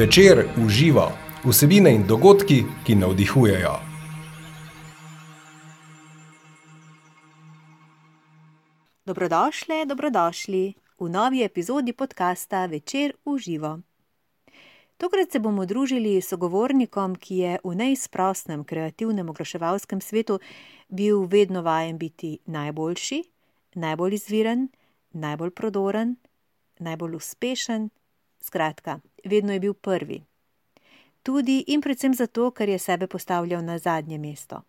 Večer uživa vsebine in dogodki, ki navdihujejo. Dobrodošli, dobrodošli v novi epizodi podcasta Večer uživa. Tokrat se bomo družili s sogovornikom, ki je v neizprostnem kreativnem oglaševalskem svetu bil vedno vajen biti najboljši, najbolj izviren, najbolj prodoren, najbolj uspešen, skratka, vedno je bil prvi. Tudi in predvsem zato, ker je sebe postavljal na zadnje mesto.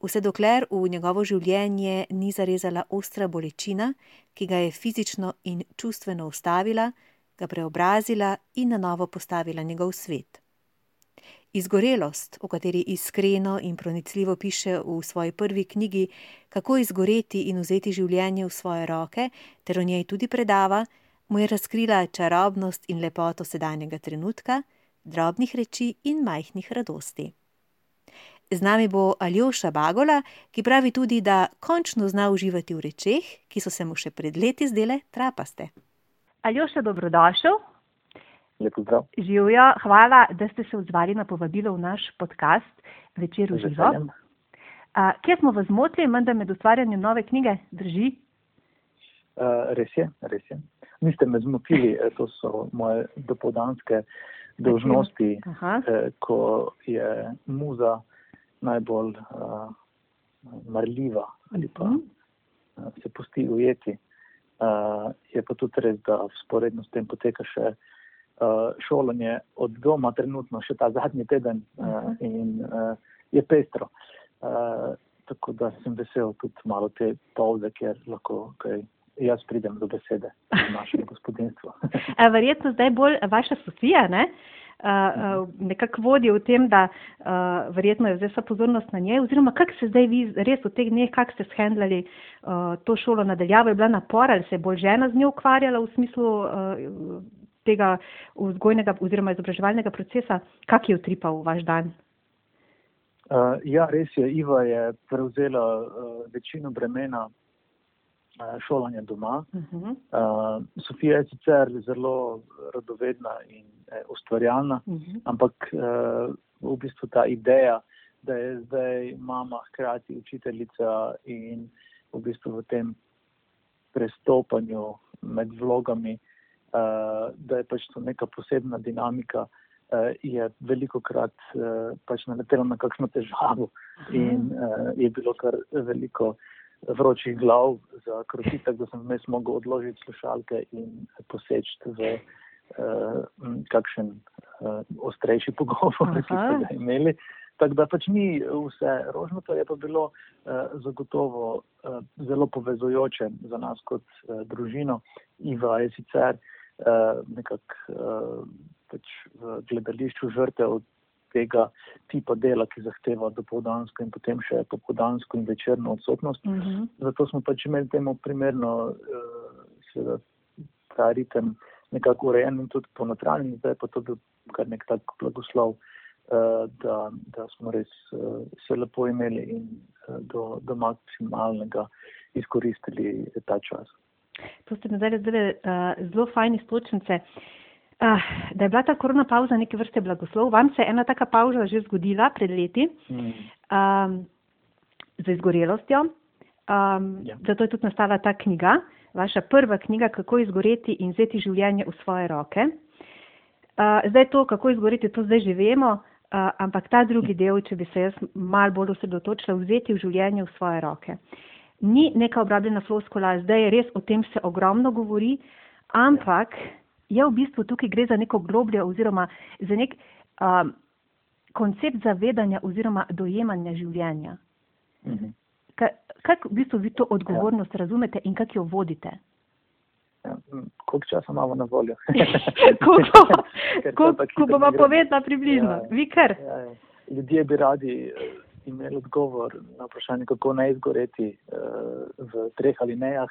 Vse dokler v njegovo življenje ni zarezala ostra bolečina, ki ga je fizično in čustveno ustavila, ga preobrazila in na novo postavila njegov svet. Izgorelost, o kateri iskreno in pronicljivo piše v svoji prvi knjigi Kako izgoreti in vzeti življenje v svoje roke, ter o njej tudi predava, mu je razkrila čarobnost in lepoto sedanjega trenutka, drobnih reči in majhnih radosti. Z nami bo Aljoša Bagola, ki pravi tudi, da končno zna uživati v rečeh, ki so se mu še pred leti zdele trapaste. Aljoša, dobrodošel. Lepo zdrav. Živijo, hvala, da ste se odzvali na povabilo v naš podcast Večer v živo. Kje smo vas zmotili, menda med ustvarjanjem nove knjige, drži? Uh, res je, res je. Niste me zmotili, to so moje dopoldanske dolžnosti, eh, ko je muza najbolj uh, marljiva ali pa uh, se pusti ujeti. Uh, je pa tudi res, da sporedno s tem poteka še uh, šolanje od doma, trenutno še ta zadnji teden uh, in uh, je pestro. Uh, tako da sem vesel tudi malo te pauze, ker lahko kaj jaz pridem do besede v našem gospodinstvu. Verjetno zdaj bolj vaša Sofija, ne? Uh, nekako vodi v tem, da uh, verjetno je zdaj vsa pozornost na njej, oziroma kako se zdaj vi res v teh dneh, kako ste shendlali uh, to šolo nadaljavo, je bila napor ali se je bolj žena z njo ukvarjala v smislu uh, tega vzgojnega oziroma izobraževalnega procesa, kak je utripal vaš dan? Uh, ja, res je, Iva je prevzela uh, večino bremena šolanja doma. Uh -huh. uh, Sofija je sicer zelo radovedna in eh, ustvarjalna, uh -huh. ampak uh, v bistvu ta ideja, da je zdaj mama hkrati učiteljica in v bistvu v tem prestopanju med vlogami, uh, da je pač to neka posebna dinamika. Uh, je veliko krat uh, pač naletelo na kakšno težavo, in uh, je bilo kar veliko uh, vročih glav za krotitek, da sem vmes mogel odložiti slušalke in poseči v uh, kakšen uh, ostrejši pogovor, Aha. ki smo ga imeli. Tako da pač ni vse rožno, to je pa bilo uh, zagotovo uh, zelo povezujoče za nas kot uh, družino. Iva je sicer uh, nekako uh, pač v gledališču žrtev tega tipa dela, ki zahteva dopoldansko in potem še popoldansko in večerno odsotnost. Uh mhm. -huh. Zato smo pač imeli temu primerno, uh, seveda, ta ritem nekako urejen in tudi ponotranjen, zdaj pa to bil kar nek tak blagoslov, uh, da, da smo res uh, se lepo imeli in uh, do, do maksimalnega izkoristili ta čas. To ste mi zdaj zdaj zelo fajni stočnice. Uh, Uh, da je bila ta korona pauza neke vrste blagoslov. Vam se je ena taka pauza že zgodila pred leti um, z izgorelostjo. Um, ja. Zato je tudi nastala ta knjiga, vaša prva knjiga, kako izgoreti in vzeti življenje v svoje roke. Uh, zdaj to, kako izgoreti, to zdaj že vemo, uh, ampak ta drugi del, če bi se jaz mal bolj osredotočila, vzeti v življenje v svoje roke. Ni neka obrabljena floskula, zdaj res o tem se ogromno govori, ampak. Ja je v bistvu tukaj gre za neko globlje oziroma za nek um, koncept zavedanja oziroma dojemanja življenja. Mhm. Kako v bistvu vi to odgovornost ja. razumete in kako jo vodite? Ja, koliko časa imamo na voljo? Ko bomo povedali približno, ja, vi kar. Ja, ja. Ljudje bi radi uh, imeli odgovor na vprašanje, kako naj izgoreti uh, v treh ali nejah.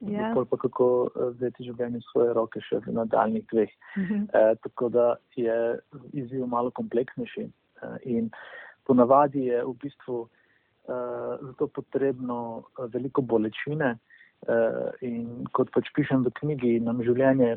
Ja. Pa kako eh, vzeti življenje v svoje roke še v nadaljnih dveh. Uh -huh. e, tako da je izziv malo kompleksnejši e, in ponavadi je v bistvu e, zato potrebno veliko bolečine In kot pač pišem v knjigi, nam življenje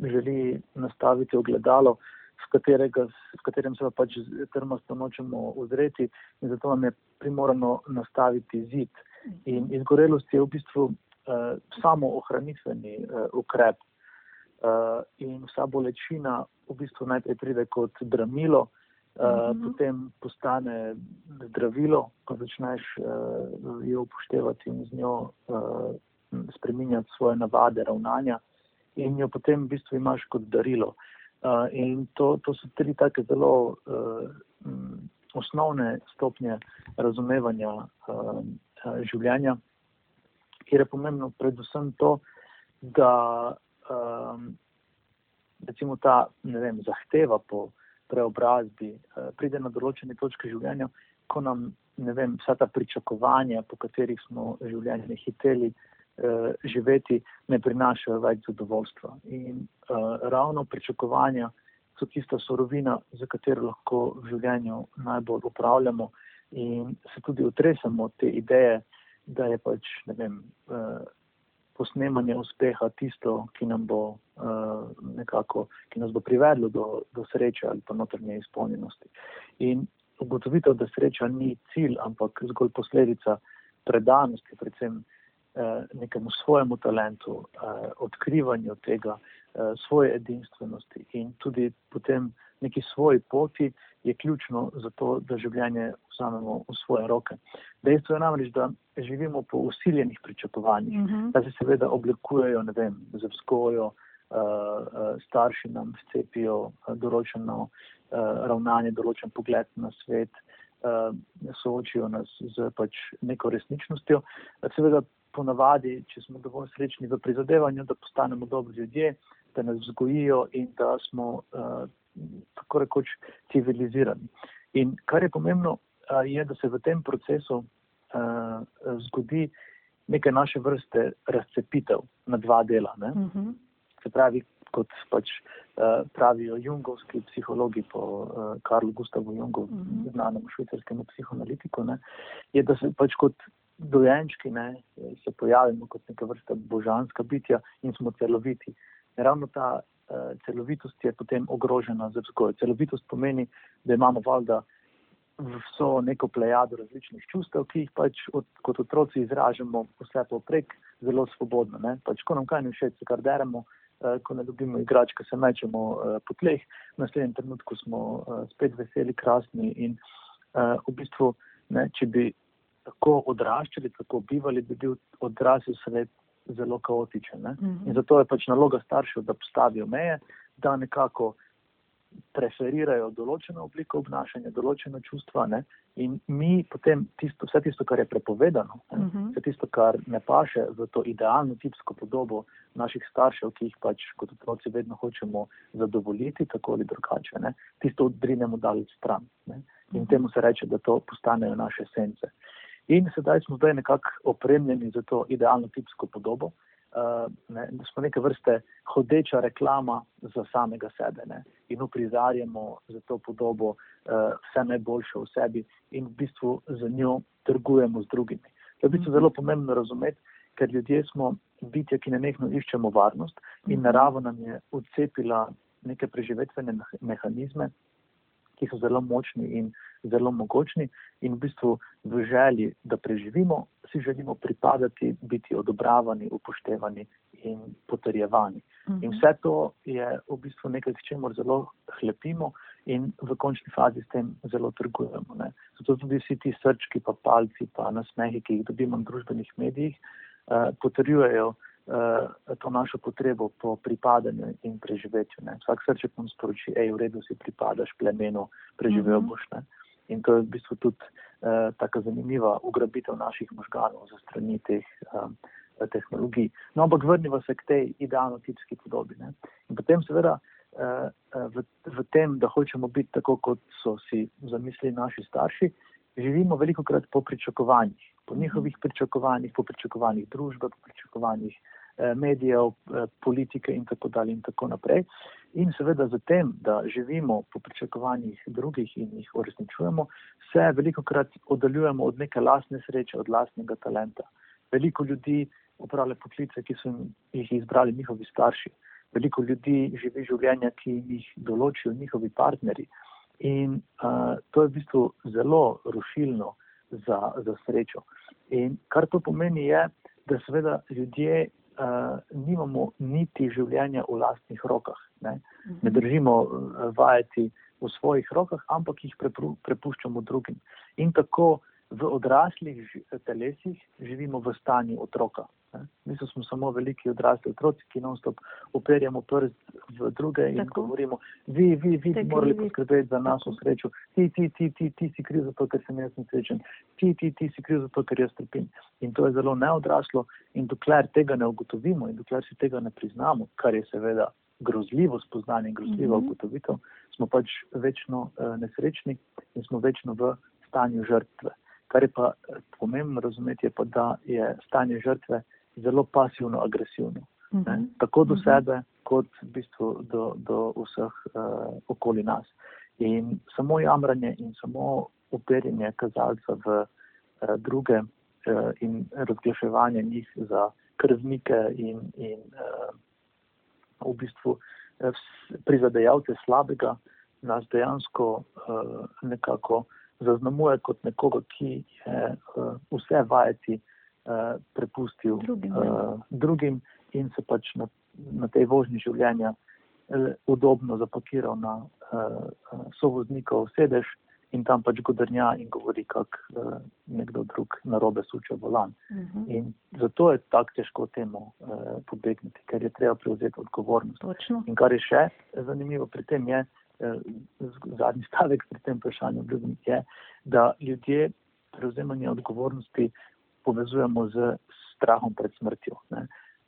želi nastaviti ogledalo, v, katerega, v katerem se pač trmasto nočemo ozreti, in zato nam je primorano nastaviti zid. In izgorelost je v bistvu uh, samo ohranitveni uh, ukrep. Uh, in vsa bolečina v bistvu najprej pride kot dramilo, uh, -hmm. potem postane zdravilo, ko začneš uh, jo upoštevati in z njo uh, spreminjati svoje navade, ravnanja, in jo potem v bistvu imaš kot darilo. Uh, in to, to so tri take zelo uh, m, osnovne stopnje razumevanja uh, življenja, kjer je pomembno predvsem to, da um, ta vem, zahteva po uh, preobrazbi, eh, pride na določene točke življenja, ko nam vem, vsa ta pričakovanja, po katerih smo življenje hiteli eh, živeti, ne prinašajo več zadovoljstva. In uh, ravno pričakovanja so tista sorovina, za katero lahko v življenju najbolj upravljamo in se tudi otresamo te ideje, da je pač, ne vem, uh, posnemanje uspeha tisto, ki nam bo uh, nekako, ki nas bo privedlo do, do sreče ali pa notranje izpolnjenosti. In ugotovitev, da sreča ni cilj, ampak zgolj posledica predanosti, predvsem uh, nekemu svojemu talentu, uh, odkrivanju tega, uh, svoje edinstvenosti in tudi potem neki svoji poti, je ključno za to, da življenje vzamemo v svoje roke. Dejstvo je namreč, da živimo po usiljenih pričakovanjih, uh -huh. da se seveda oblikujejo, ne vem, z vzgojo, uh, uh, starši nam scepijo uh, določeno ravnanje, določen pogled na svet, soočijo nas z pač neko resničnostjo. Seveda, ponavadi, če smo dovolj srečni v prizadevanju, da postanemo dobri ljudje, da nas vzgojijo in da smo uh, tako rekoč civilizirani. In kar je pomembno, je, da se v tem procesu zgodi neke naše vrste razcepitev na dva dela. Uh mhm. -huh. Se pravi, kot pač pravijo jungovski psihologi po Karlu Gustavu Jungu, uh mhm. -huh. znanemu švicarskemu psihoanalitiku, ne, je, da se pač kot dojenčki ne, se pojavimo kot neka vrsta božanska bitja in smo celoviti. Ravno ta celovitost je potem ogrožena z vzgojo. Celovitost pomeni, da imamo valjda vso neko plejado različnih čustev, ki jih pač od, kot otroci izražamo vse poprek zelo svobodno. Ne? Pač, ko nam kaj ne všeč, kar deremo, eh, ko ne dobimo igračke, se mečemo eh, po tleh, v naslednjem trenutku smo spet veseli, krasni in v bistvu, ne, če bi tako odraščali, tako bivali, bi bil odrasel svet zelo kaotičen. Mm -hmm. In zato je pač naloga staršev, da postavijo meje, da nekako preferirajo določeno obliko obnašanja, določeno čustva. Ne? In mi potem tisto, vse tisto, kar je prepovedano, mm -hmm. vse tisto, kar ne paše v to idealno tipsko podobo naših staršev, ki jih pač kot otroci vedno hočemo zadovoljiti, tako ali drugače, ne? tisto odbrinemo daleč stran. Ne? In mm -hmm. temu se reče, da to postanejo naše sence. In sedaj smo zdaj nekako opremljeni za to idealno tipsko podobo. Uh, ne, smo neke vrste hodeča reklama za samega sebe ne, in uprizarjamo za to podobo uh, vse najboljše v sebi in v bistvu za njo trgujemo z drugimi. To je v bistvu zelo pomembno razumeti, ker ljudje smo bitja, ki nenehno iščemo varnost in narava nam je odcepila neke preživetvene mehanizme, ki so zelo močni in zelo mogočni, in v bistvu v želji, da preživimo, si želimo pripadati, biti odobravani, upoštevani in potrjevani. Mhm. In vse to je v bistvu nekaj, s čemer zelo hlepimo in v končni fazi s tem zelo trgujemo. Ne. Zato tudi vsi ti srčki, pa palci, pa nasmehi, ki jih dobimo na družbenih medijih, uh, potrjujejo to našo potrebo po pripadanju in preživetju. Ne. Vsak srček nam sporoči, hej, v redu si pripadaš plemenu, preživel mhm. boš. Ne. In to je v bistvu tudi uh, tako zanimiva ugrabitev naših možganov za strani teh um, tehnologij. No, ampak vrnimo se k tej idealno tipski podobi. Ne. In potem seveda uh, v, v tem, da hočemo biti tako, kot so si zamislili naši starši, živimo veliko krat po pričakovanjih, po mhm. njihovih pričakovanjih, po pričakovanjih družbe, po pričakovanjih uh, Eh, medijev, eh, politike in tako dalje in tako naprej. In seveda z tem, da živimo po pričakovanjih drugih in jih uresničujemo, se veliko krat oddaljujemo od neke lastne sreče, od lastnega talenta. Veliko ljudi opravljali poklice, ki so jih izbrali njihovi starši. Veliko ljudi živi življenja, ki jih določijo njihovi partnerji. In uh, to je v bistvu zelo rušilno za, za srečo. In kar to pomeni, je, da seveda ljudje uh, nimamo niti življenja v lastnih rokah. Ne, ne držimo uh, vajeti v svojih rokah, ampak jih prepuščamo drugim. In tako v odraslih telesih živimo v stanju otroka. Mi smo samo veliki odrasli otroci, ki non-stop operjamo prst v druge in Tako. govorimo, vi, vi, vi bi morali poskrbeti za našo srečo, ti, ti, ti, ti, ti si kriv za to, ker sem jaz nesrečen, ti, ti, ti si kriv za to, ker jaz trpim. In to je zelo neodraslo in dokler tega ne ugotovimo in dokler si tega ne priznamo, kar je seveda grozljivo spoznanje in grozljiva mm -hmm. ugotovitev, smo pač večno uh, nesrečni in smo večno v stanju žrtve. Kar je pa eh, pomembno razumeti, je pa, da je stanje žrtve zelo pasivno, agresivno. Mm -hmm. Tako do mm -hmm. sebe, kot v bistvu do, do vseh uh, okoli nas. In samo jamranje in samo uperjanje kazalca v uh, druge uh, in razglaševanje njih za krvnike in, in uh, v bistvu prizadejalce slabega, nas dejansko uh, nekako zaznamuje kot nekoga, ki je uh, vse vajeti uh, prepustil drugim, uh, drugim in se pač na, na tej vožnji življenja uh, udobno zapakiral na uh, sovoznikov sedež in tam pač godrnja in govori, kak uh, nekdo drug narobe suče volan. Uh mhm. -huh. In zato je tako težko temu uh, pobegniti, ker je treba prevzeti odgovornost. Točno. In kar je še zanimivo pri tem je, uh, zadnji stavek pri tem vprašanju je, da ljudje prevzemanje odgovornosti povezujemo z strahom pred smrtjo. Ne.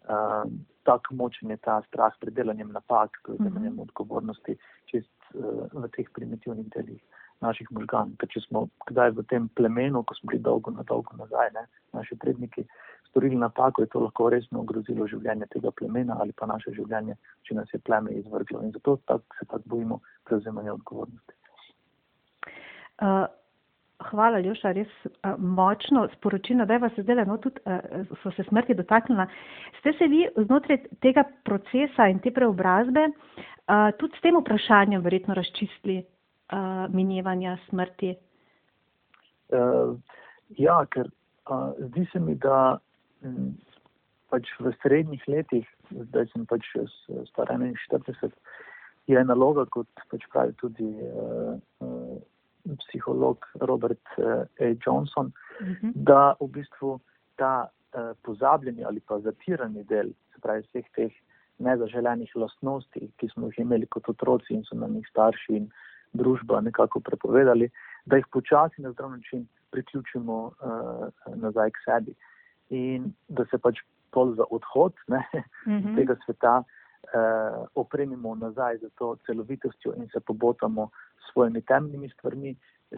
Uh, tako močen je ta strah pred delanjem napak, prevzemanjem mhm. -huh. odgovornosti čist uh, v teh primitivnih delih naših možganov. Ker če smo kdaj v tem plemenu, ko smo bili dolgo na dolgo nazaj, ne, naši predniki storili napako, je to lahko resno ogrozilo življenje tega plemena ali pa naše življenje, če nas je pleme izvrglo. In zato tak, se tako bojimo prevzemanja odgovornosti. Uh. Hvala, Ljuša, res uh, močno sporočilo, da je vas zdaj no, tudi uh, so se smrti dotaknila. Ste se vi znotraj tega procesa in te preobrazbe uh, tudi s tem vprašanjem verjetno razčistili minevanja smrti? Uh, ja, ker uh, zdi se mi, da m, pač v srednjih letih, zdaj sem pač star 41, je naloga, kot pač pravi tudi. Uh, uh, psiholog Robert uh, A. Johnson, uh mhm. -huh. da v bistvu ta uh, pozabljeni ali pa zatirani del, se pravi vseh teh nezaželenih lastnosti, ki smo jih imeli kot otroci in so nam jih starši in družba nekako prepovedali, da jih počasi na zdrav način priključimo uh, nazaj k sebi in da se pač pol za odhod ne, uh -huh. Mhm. tega sveta uh, opremimo nazaj za to celovitostjo in se pobotamo s svojimi temnimi stvarmi,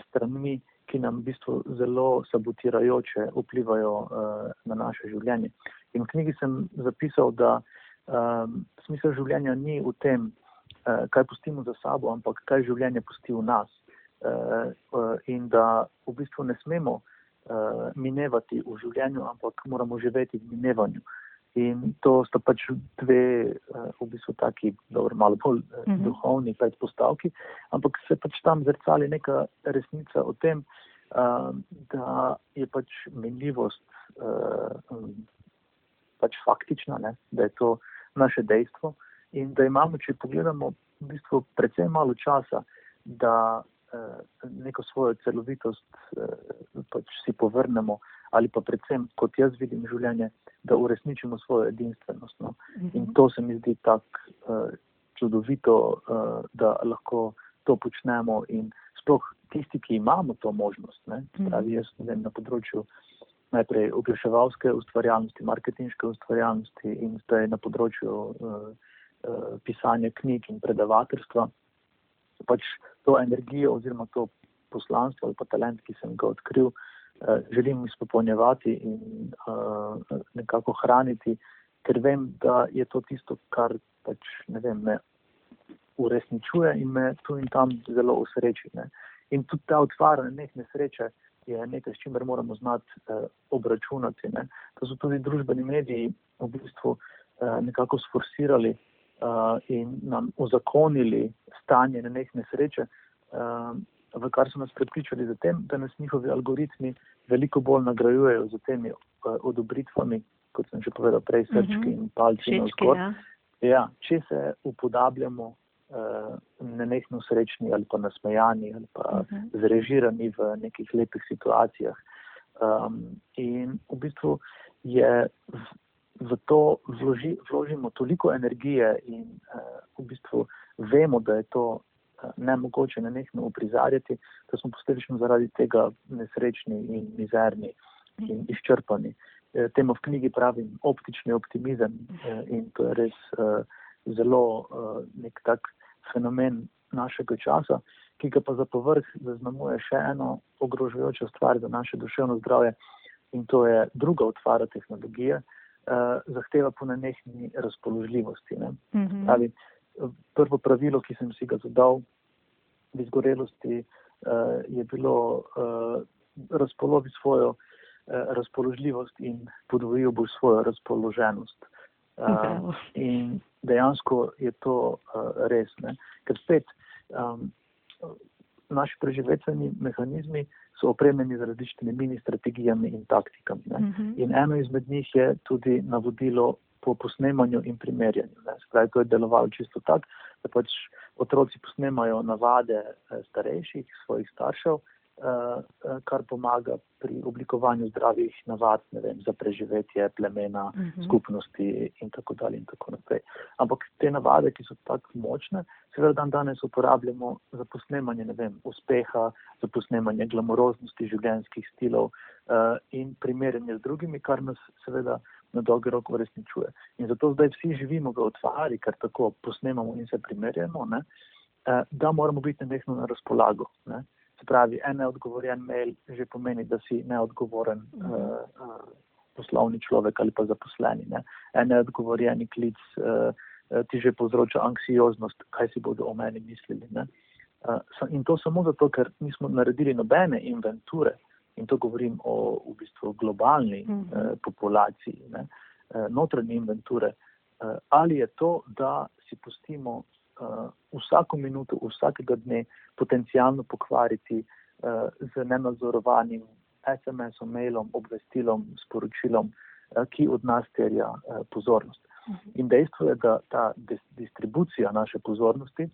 stranmi, ki nam v bistvu zelo sabotirajoče vplivajo uh, na naše življenje. In v knjigi sem zapisal, da um, smisel življenja ni v tem, uh, kaj pustimo za sabo, ampak kaj življenje pusti v nas. Uh, uh, in da v bistvu ne smemo uh, minevati v življenju, ampak moramo živeti v minevanju. Uh, In to sta pač dve, uh, v bistvu, taki, dobro, malo bolj uh, uh -huh. duhovni predpostavki, ampak se pač tam zrcali neka resnica o tem, uh, da je pač menljivost um, pač faktična, ne? da je to naše dejstvo in da imamo, če pogledamo, v bistvu, predvsem malo časa, da neko svojo celovitost uh, pač si povrnemo ali pa predvsem, kot jaz vidim življenje, da uresničimo svojo edinstvenost. No. Mhm. In to se mi zdi tako uh, čudovito, da lahko to počnemo in sploh tisti, ki imamo to možnost, ne, mhm. pravi jaz vem, na področju najprej oglaševalske ustvarjalnosti, marketinške ustvarjalnosti in zdaj na področju uh, uh, pisanja knjig in predavateljstva, pač to energijo oziroma to poslanstvo ali pa talent, ki sem ga odkril, Eh, želim izpopolnjevati in uh, nekako hraniti, ker vem, da je to tisto, kar pač, ne vem, me uresničuje in me tu in tam zelo usreči. Ne. In tudi ta otvarjanje nek nesreče je nekaj, s čimer moramo znati uh, obračunati. Ne. To so tudi družbeni mediji v bistvu uh, nekako sforsirali in nam ozakonili stanje na nek nesreče, uh, v kar so nas prepričali tem, da nas njihovi algoritmi veliko bolj nagrajujejo z temi uh, odobritvami, kot sem že povedal prej, srčki uh -huh. in palci vzgor. Ja. ja, če se upodabljamo uh, nenehno srečni ali pa nasmejani ali pa uh -huh. zrežirani v nekih lepih situacijah. Um, in v bistvu je v, to vloži, vložimo toliko energije in uh, v bistvu vemo, da je to uh, nemogoče nenehno uprizarjati, da smo posledično zaradi tega nesrečni in mizerni in izčrpani. Uh, temu v knjigi pravim optični optimizem uh, in to je res uh, zelo uh, nek tak fenomen našega časa, ki ga pa za povrh zaznamuje še eno ogrožujočo stvar za naše duševno zdravje in to je druga otvara tehnologije, eh, zahteva po nenehni razpoložljivosti. Ne. Mm -hmm. Pravi, prvo pravilo, ki sem si ga zadal v izgorelosti, eh, je bilo eh, razpolovi svojo eh, razpoložljivost in podvojil bo svojo razpoloženost. Uh, in dejansko je to uh, res. Ne? Ker spet um, naši preživetveni mehanizmi so opremljeni z različnimi mini strategijami in taktikami. Uh mhm. -huh. In eno izmed njih je tudi navodilo po posnemanju in primerjanju. Spravi, to je delovalo čisto tako, da pač otroci posnemajo navade eh, starejših, svojih staršev, kar pomaga pri oblikovanju zdravih navad vem, za preživetje plemena, uh mhm. -huh. skupnosti in tako dalje in tako naprej. Ampak te navade, ki so tako močne, seveda dan danes uporabljamo za posnemanje vem, uspeha, za posnemanje glamoroznosti življenjskih stilov uh, in primerjanje z drugimi, kar nas seveda na dolgi rok uresničuje. In zato zdaj vsi živimo v otvari, ker tako posnemamo in se primerjamo, ne, uh, da moramo biti nekno na razpolago. Ne. Se pravi, en neodgovorjen mail že pomeni, da si neodgovoren uh, uh, poslovni človek ali pa zaposleni. Ne? En neodgovorjeni klic uh, ti že povzroča anksioznost, kaj si bodo o meni mislili. Uh, in to samo zato, ker nismo naredili nobene inventure, in to govorim o v bistvu globalni uh, populaciji, ne? uh, notranje inventure. Uh, ali je to, da si pustimo vsako minuto, vsakega dne potencijalno pokvariti uh, z nenadzorovanim SMS-om, mailom, obvestilom, sporočilom, uh, ki od nas terja uh, pozornost. Mhm. In dejstvo je, da ta distribucija naše pozornosti,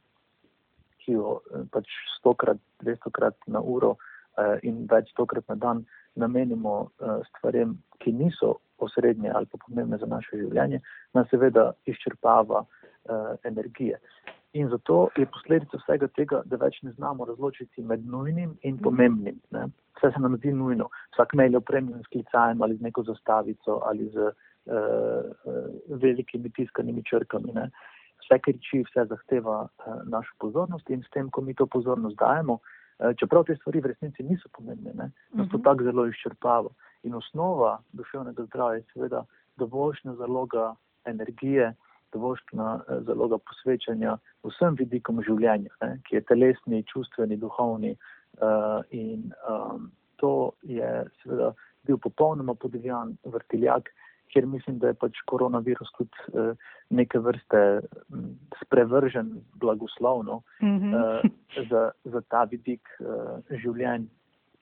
ki jo pač stokrat, dvestokrat na uro uh, in več stokrat na dan namenimo uh, stvarem, ki niso osrednje ali pa pomembne za naše življenje, nas seveda izčrpava uh, energije. In zato je posledica vsega tega, da več ne znamo razločiti med nujnim in mhm. pomembnim. Ne. Vse se nam zdi nujno. Vsak mail je opremljen s klicajem ali z neko zastavico ali z uh, uh, velikimi tiskanimi črkami. Ne. Vse kriči, vse zahteva uh, našo pozornost in s tem, ko mi to pozornost dajemo, uh, čeprav te stvari v resnici niso pomembne, ne, nas to mhm. tako zelo izčrpava. In osnova duševnega zdravja je seveda dovoljšna zaloga energije, dovoljšna eh, zaloga posvečanja vsem vidikom življenja, ne, ki je telesni, čustveni, duhovni. Uh, in um, to je seveda bil popolnoma podivjan vrtiljak, kjer mislim, da je pač koronavirus tudi uh, neke vrste um, sprevržen blagoslovno mm -hmm. uh, za, za ta vidik uh, življenja,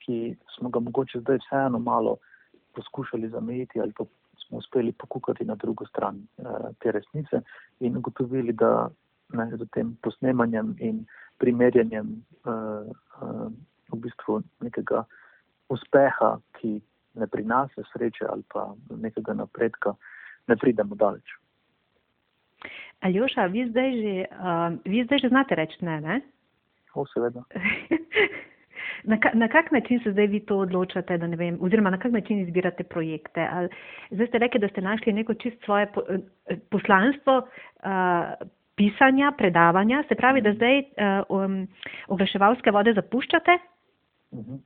ki smo ga mogoče zdaj vseeno malo poskušali zamejiti ali pa smo uspeli pokukati na drugo stran uh, te resnice in ugotovili, da ne, z tem posnemanjem in primerjanjem uh, uh, v bistvu nekega uspeha, ki ne prinese sreče ali pa nekega napredka, ne pridemo daleč. Aljoša, vi zdaj že, uh, vi zdaj že znate reči ne, ne? O, seveda. Na, na kak način se zdaj vi to odločate, da ne vem, oziroma na kak način izbirate projekte? Ali, zdaj ste rekli, da ste našli neko čist svoje po, eh, poslanstvo uh, pisanja, predavanja, se pravi, da zdaj uh, um, oglaševalske vode zapuščate? Uh -huh.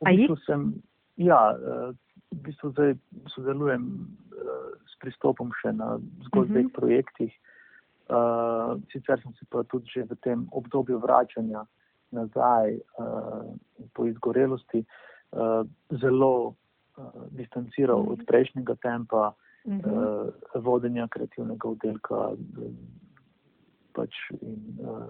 V bistvu sem, ja, uh, v bistvu zdaj sodelujem uh, s pristopom še na zgolj dveh uh -huh. projektih. Uh, sicer sem se pa tudi že v tem obdobju vračanja nazaj uh, po izgorelosti, uh, zelo uh, distanciral mm -hmm. od prejšnjega tempa mm -hmm. uh, vodenja kreativnega oddelka pač in uh,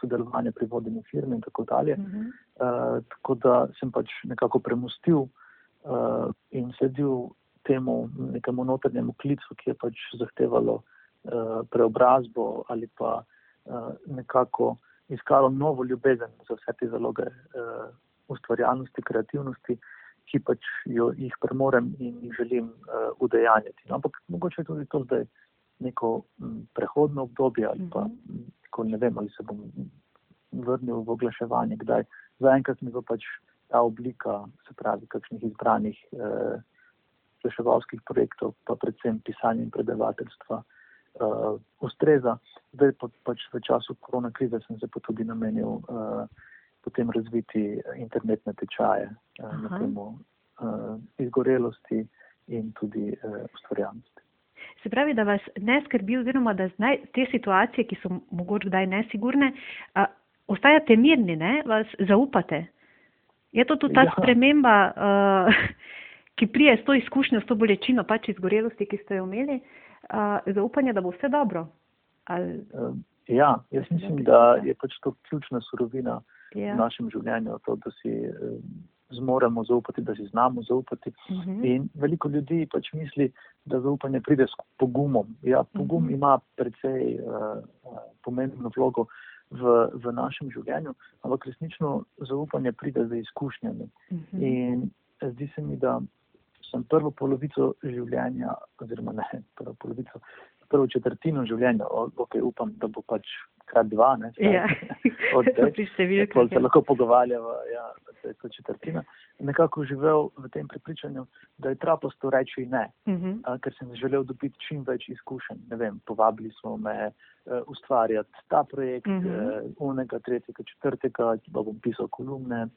sodelovanja pri vodenju firme in tako dalje. Mm -hmm. uh, tako da sem pač nekako premustil uh, in sledil temu nekemu notrnjemu klicu, ki je pač zahtevalo uh, preobrazbo ali pa uh, nekako iskalo novo ljubezen za vse te zaloge uh, ustvarjalnosti, kreativnosti, ki pač jo, jih premorem in jih želim uh, udejanjati. No, ampak mogoče je tudi to zdaj neko m, prehodno obdobje ali pa m, ko ne vem, ali se bom vrnil v oglaševanje, kdaj. Zaenkrat mi bo pač ta oblika, se pravi, kakšnih izbranih uh, reševalskih projektov, pa predvsem pisanje in predavateljstva, uh, ustreza. Zdaj pa, pač v času korona krize sem se pa tudi namenil uh, potem razviti internetne tečaje uh, na temo uh, izgorelosti in tudi uh, ustvarjalnosti. Se pravi, da vas ne skrbi, oziroma da znaj, te situacije, ki so mogoče kdaj nesigurne, uh, ostajate mirni, ne? vas zaupate. Je to tudi ta ja. sprememba, uh, ki prije s to izkušnjo, s to bolečino, pač izgorelosti, ki ste jo imeli, uh, zaupanje, da bo vse dobro? Ali... Ja, jaz mislim, da je pač to ključna surovina ja. v našem življenju, to, da si zmoremo zaupati, da si znamo zaupati. Uh mhm. -huh. In veliko ljudi pač misli, da zaupanje pride s pogumom. Ja, pogum uh mhm. -huh. ima precej uh, pomembno vlogo v, v našem življenju, ampak resnično zaupanje pride z izkušnjami. Uh mhm. -huh. In zdi se mi, da sem prvo polovico življenja, oziroma ne prvo polovico, prvo četrtino življenja, ok, upam, da bo pač krat dva, ne, ja. od tega, da se lahko pogovarjava, ja, da je četrtina, nekako živel v tem prepričanju, da je traposto reči ne, uh mhm. -huh. a, ker sem želel dobiti čim več izkušenj. Ne vem, povabili smo me uh, ustvarjati ta projekt, uh -huh. uh, unega, tretjega, četrtega, pa bom pisal kolumne,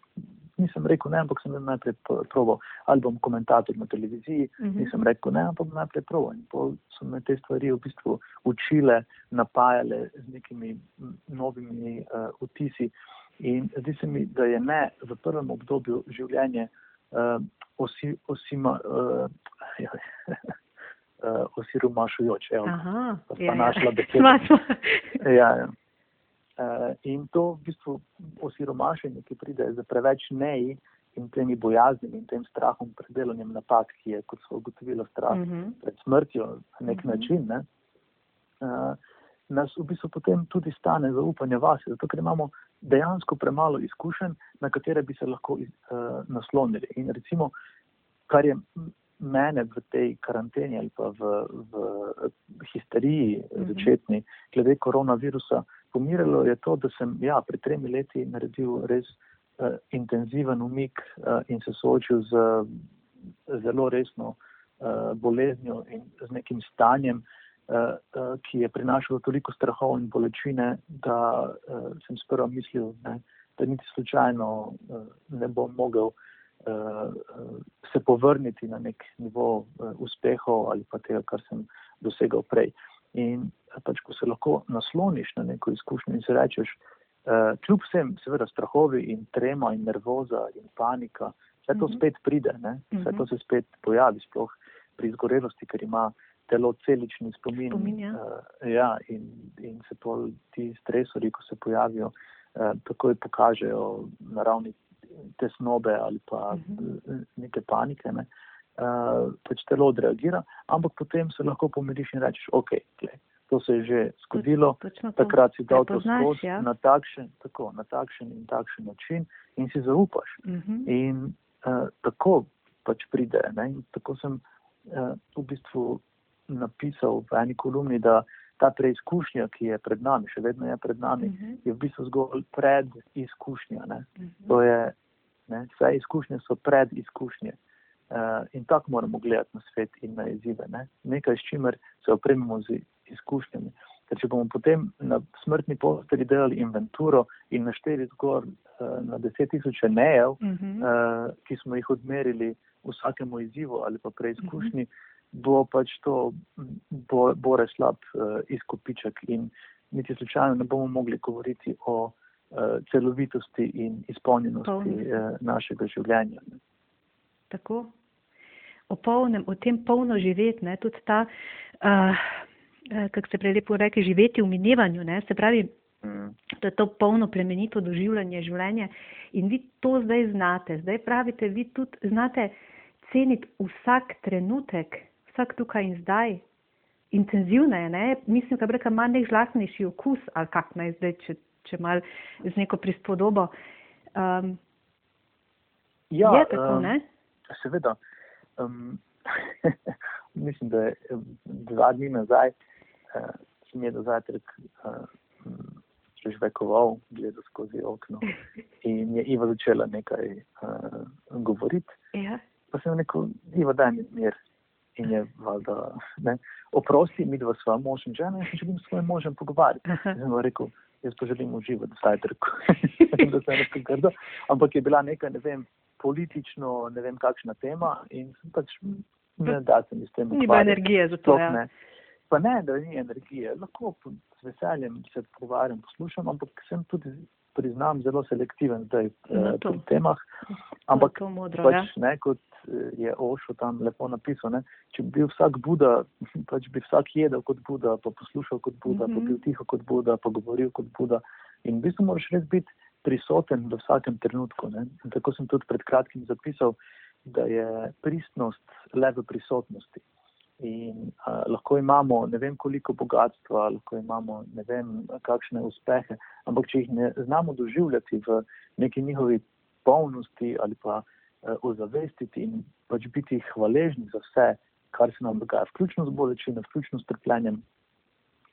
nisem rekel ne, ampak sem najprej proval, ali bom komentator na televiziji, uh mhm. -huh. nisem rekel ne, ampak bom najprej proval. In pol so me te stvari v bistvu učile, napajale z nekimi novimi uh, vtisi. In zdi se mi, da je ne v prvem obdobju življenja uh, osi, osima. Uh, Uh, osiromašujoč, evo, Aha, pa ja, našla beseda. ja, ja. Uh, in to v bistvu osiromašenje, ki pride za preveč neji in temi bojaznimi in tem strahom pred delanjem napak, ki je, kot so ugotovilo, strah uh mhm. -huh. pred smrtjo na nek uh mhm. -huh. način, ne, uh, nas v bistvu potem tudi stane zaupanje vase, zato ker imamo dejansko premalo izkušenj, na katere bi se lahko iz, uh, naslonili. In recimo, kar je mene v tej karanteni ali pa v, v histeriji mhm. začetni glede koronavirusa pomirilo, je to, da sem ja, pred tremi leti naredil res uh, intenziven umik uh, in se soočil z zelo resno uh, boleznjo in z nekim stanjem, uh, uh, ki je prinašalo toliko strahov in bolečine, da uh, sem sprva mislil, ne, da niti slučajno uh, ne bom mogel uh, uh, se povrniti na nek nivo uh, uspehov ali pa tega, kar sem dosegal prej. In pač, ko se lahko nasloniš na neko izkušnjo in se rečeš, uh, kljub vsem, seveda, strahovi in trema in nervoza in panika, vse to mhm. spet pride, ne? vse to mhm. se spet pojavi, sploh pri izgorelosti, ker ima telo celični spomin. spomin ja. Uh, ja, in, in se pol ti stresori, ko se pojavijo, uh, takoj pokažejo na ravni tesnobe ali pa uh mhm. -huh. neke panike, ne, uh, pač telo odreagira, ampak potem se lahko pomiriš in rečeš, ok, tle, to se je že zgodilo, takrat si dal to skozi ja? na, takšen, tako, na takšen in takšen način in si zaupaš. Uh mhm. -huh. In uh, tako pač pride. Ne, in tako sem uh, v bistvu napisal v eni kolumni, da ta preizkušnja, ki je pred nami, še vedno je pred nami, uh mhm. -huh. je v bistvu zgolj predizkušnja. Uh -huh. To je Ne? Vse izkušnje so pred izkušnje. Uh, in tako moramo gledati na svet in na izzive. Ne? Nekaj, s čimer se opremimo z izkušnjami. Ker če bomo potem na smrtni posteli delali inventuro in našteli zgor uh, na deset tisoče nejev, uh -huh. uh, ki smo jih odmerili vsakemu izzivu ali pa preizkušnji, uh -huh. Bo pač to bore bo slab uh, izkupiček in niti slučajno ne bomo mogli govoriti o celovitosti in izpolnjenosti uh, našega življenja. Tako. O, polnem, o tem polno živeti, ne, tudi ta, uh, kako se prej lepo reče, živeti v minevanju, ne, se pravi, mm. da je to polno plemenito doživljanje življenja in vi to zdaj znate, zdaj pravite, vi tudi znate ceniti vsak trenutek, vsak tukaj in zdaj, intenzivno je, ne? mislim, da breka ima nek žlasnejši okus, ali kak naj zdaj, če, če mal z neko prispodobo. Um, ja, je tako, um, ne? Seveda. Um, mislim, da je dva dni nazaj, uh, sem jedel zajtrk, uh, žvekoval, gledal skozi okno in je Iva začela nekaj uh, govoriti. Ja. Pa sem rekel, Iva, daj mi mir. In je valjda, ne, oprosti, mi dva sva mož in žena, jaz želim s svojim možem pogovarjati. Sem rekel, jaz pa želim uživati v zajtrku. da se nekaj grdo. Ampak je bila neka, ne vem, politično, ne vem kakšna tema in pač, ne da se mi s tem. Ni pa energije za to, ja. Ne. Pa ne, da ni energije. Lahko z veseljem se pogovarjam, poslušam, ampak sem tudi priznam, zelo selektiven zdaj no, pri temah. Ampak, modro, pač, ja. ne, kot je Ošo tam lepo napisal, ne, če bi bil vsak Buda, pač bi vsak jedel kot Buda, pa poslušal kot Buda, mm -hmm. pa Mhm. bil tiho kot Buda, pa govoril kot Buda. In v bistvu moraš res biti prisoten v vsakem trenutku. Ne. In tako sem tudi pred kratkim zapisal, da je pristnost le v prisotnosti. In uh, lahko imamo ne vem koliko bogatstva, lahko imamo ne vem kakšne uspehe, ampak če jih ne znamo doživljati v neki njihovi polnosti ali pa ozavestiti in pač biti hvaležni za vse, kar se nam dogaja, vključno z bolečino, vključno s trpljenjem,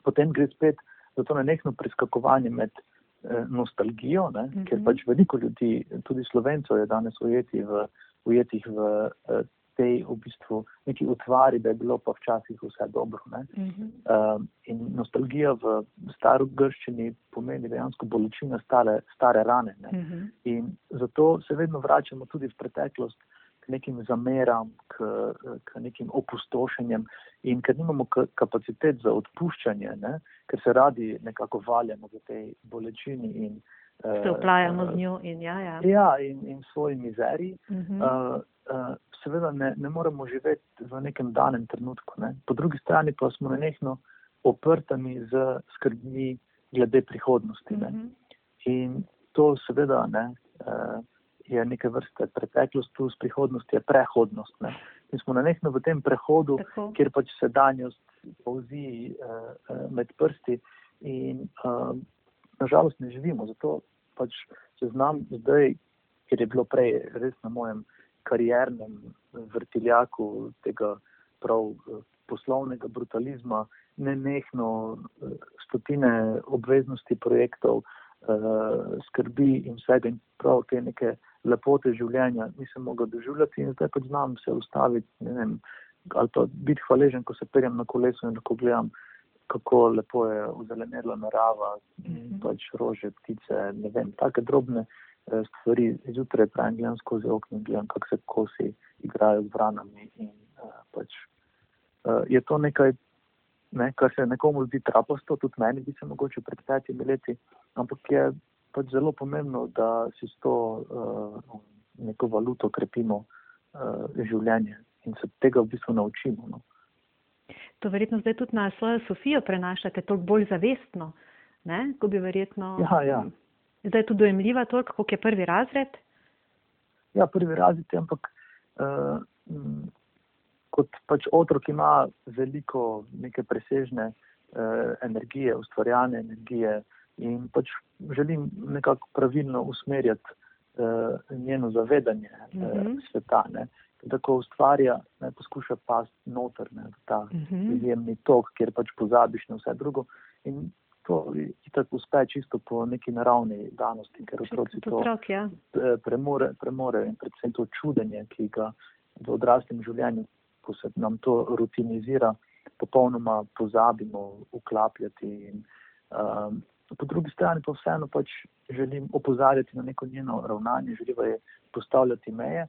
potem gre spet za to nenehno preskakovanje med uh, nostalgijo, ne, mm -hmm. ker pač veliko ljudi, tudi slovencev, je danes ujeti v, ujetih v uh, tej v bistvu neki utvari, da je bilo pa včasih vse dobro. Mm -hmm. uh, in nostalgija v starogrščini pomeni dejansko bolečina stare, stare rane. Mm -hmm. In zato se vedno vračamo tudi v preteklost k nekim zameram, k, k nekim opustošenjem in ker nimamo kapacitet za odpuščanje, ne, ker se radi nekako valjamo v tej bolečini in se uplajamo z njo in ja, ja. Ja, in, in svoji mizeriji. Mm -hmm. uh, uh, seveda ne, ne moremo živeti v nekem danem trenutku. Ne. Po drugi strani pa smo nenehno oprtami z skrbmi glede prihodnosti. Ne. Mm -hmm. In to seveda ne, uh, je neke vrste preteklost, plus prihodnost je prehodnost. Ne. In smo nenehno v tem prehodu, Tako. kjer pač sedanjost povzi uh, uh, med prsti in uh, nažalost ne živimo. Zato pač se znam zdaj, ker je bilo prej res na mojem kariernem vrtiljaku tega prav eh, poslovnega brutalizma, ne nehno stotine obveznosti projektov, skrbi in vsega in prav te neke lepote življenja nisem mogel doživljati in zdaj pač znam se ustaviti, ne vem, ali pa biti hvaležen, ko se perjem na kolesu in lahko gledam, kako lepo je ozelenela narava, -hmm. pač rože, ptice, ne vem, take drobne stvari. Zjutraj pravim, gledam skozi okno gledam, kako se kosi igrajo z vranami. In, uh, pač, uh, je to nekaj, ne, kar se nekomu zdi trapasto, tudi meni bi se mogoče pred petimi leti, ampak je pač zelo pomembno, da si s to uh, neko valuto krepimo uh, življenje in se tega v bistvu naučimo. No. To verjetno zdaj tudi na svojo Sofijo prenašate, toliko bolj zavestno, ne? ko bi verjetno. Ja, ja. Zdaj je tudi dojemljiva toliko, koliko je prvi razred? Ja, prvi razred je, ampak m, kot pač otrok ima veliko neke presežne uh, energije, ustvarjane energije in pač želim nekako pravilno usmerjati uh, njeno zavedanje uh, mm -hmm. sveta. Ne. Tako ustvarja, ne poskuša pasti noter ne, v ta mm -hmm. izjemni tok, kjer pač pozabiš na vse drugo. In to tako uspe čisto po neki naravni danosti, ker otroci to otrok, ja. premorejo premore in predvsem to čudenje, ki ga v odraslem življenju, ko se nam to rutinizira, popolnoma pozabimo uklapljati. In, um, po drugi strani pa vseeno pač želim opozarjati na neko njeno ravnanje, želiva je postavljati meje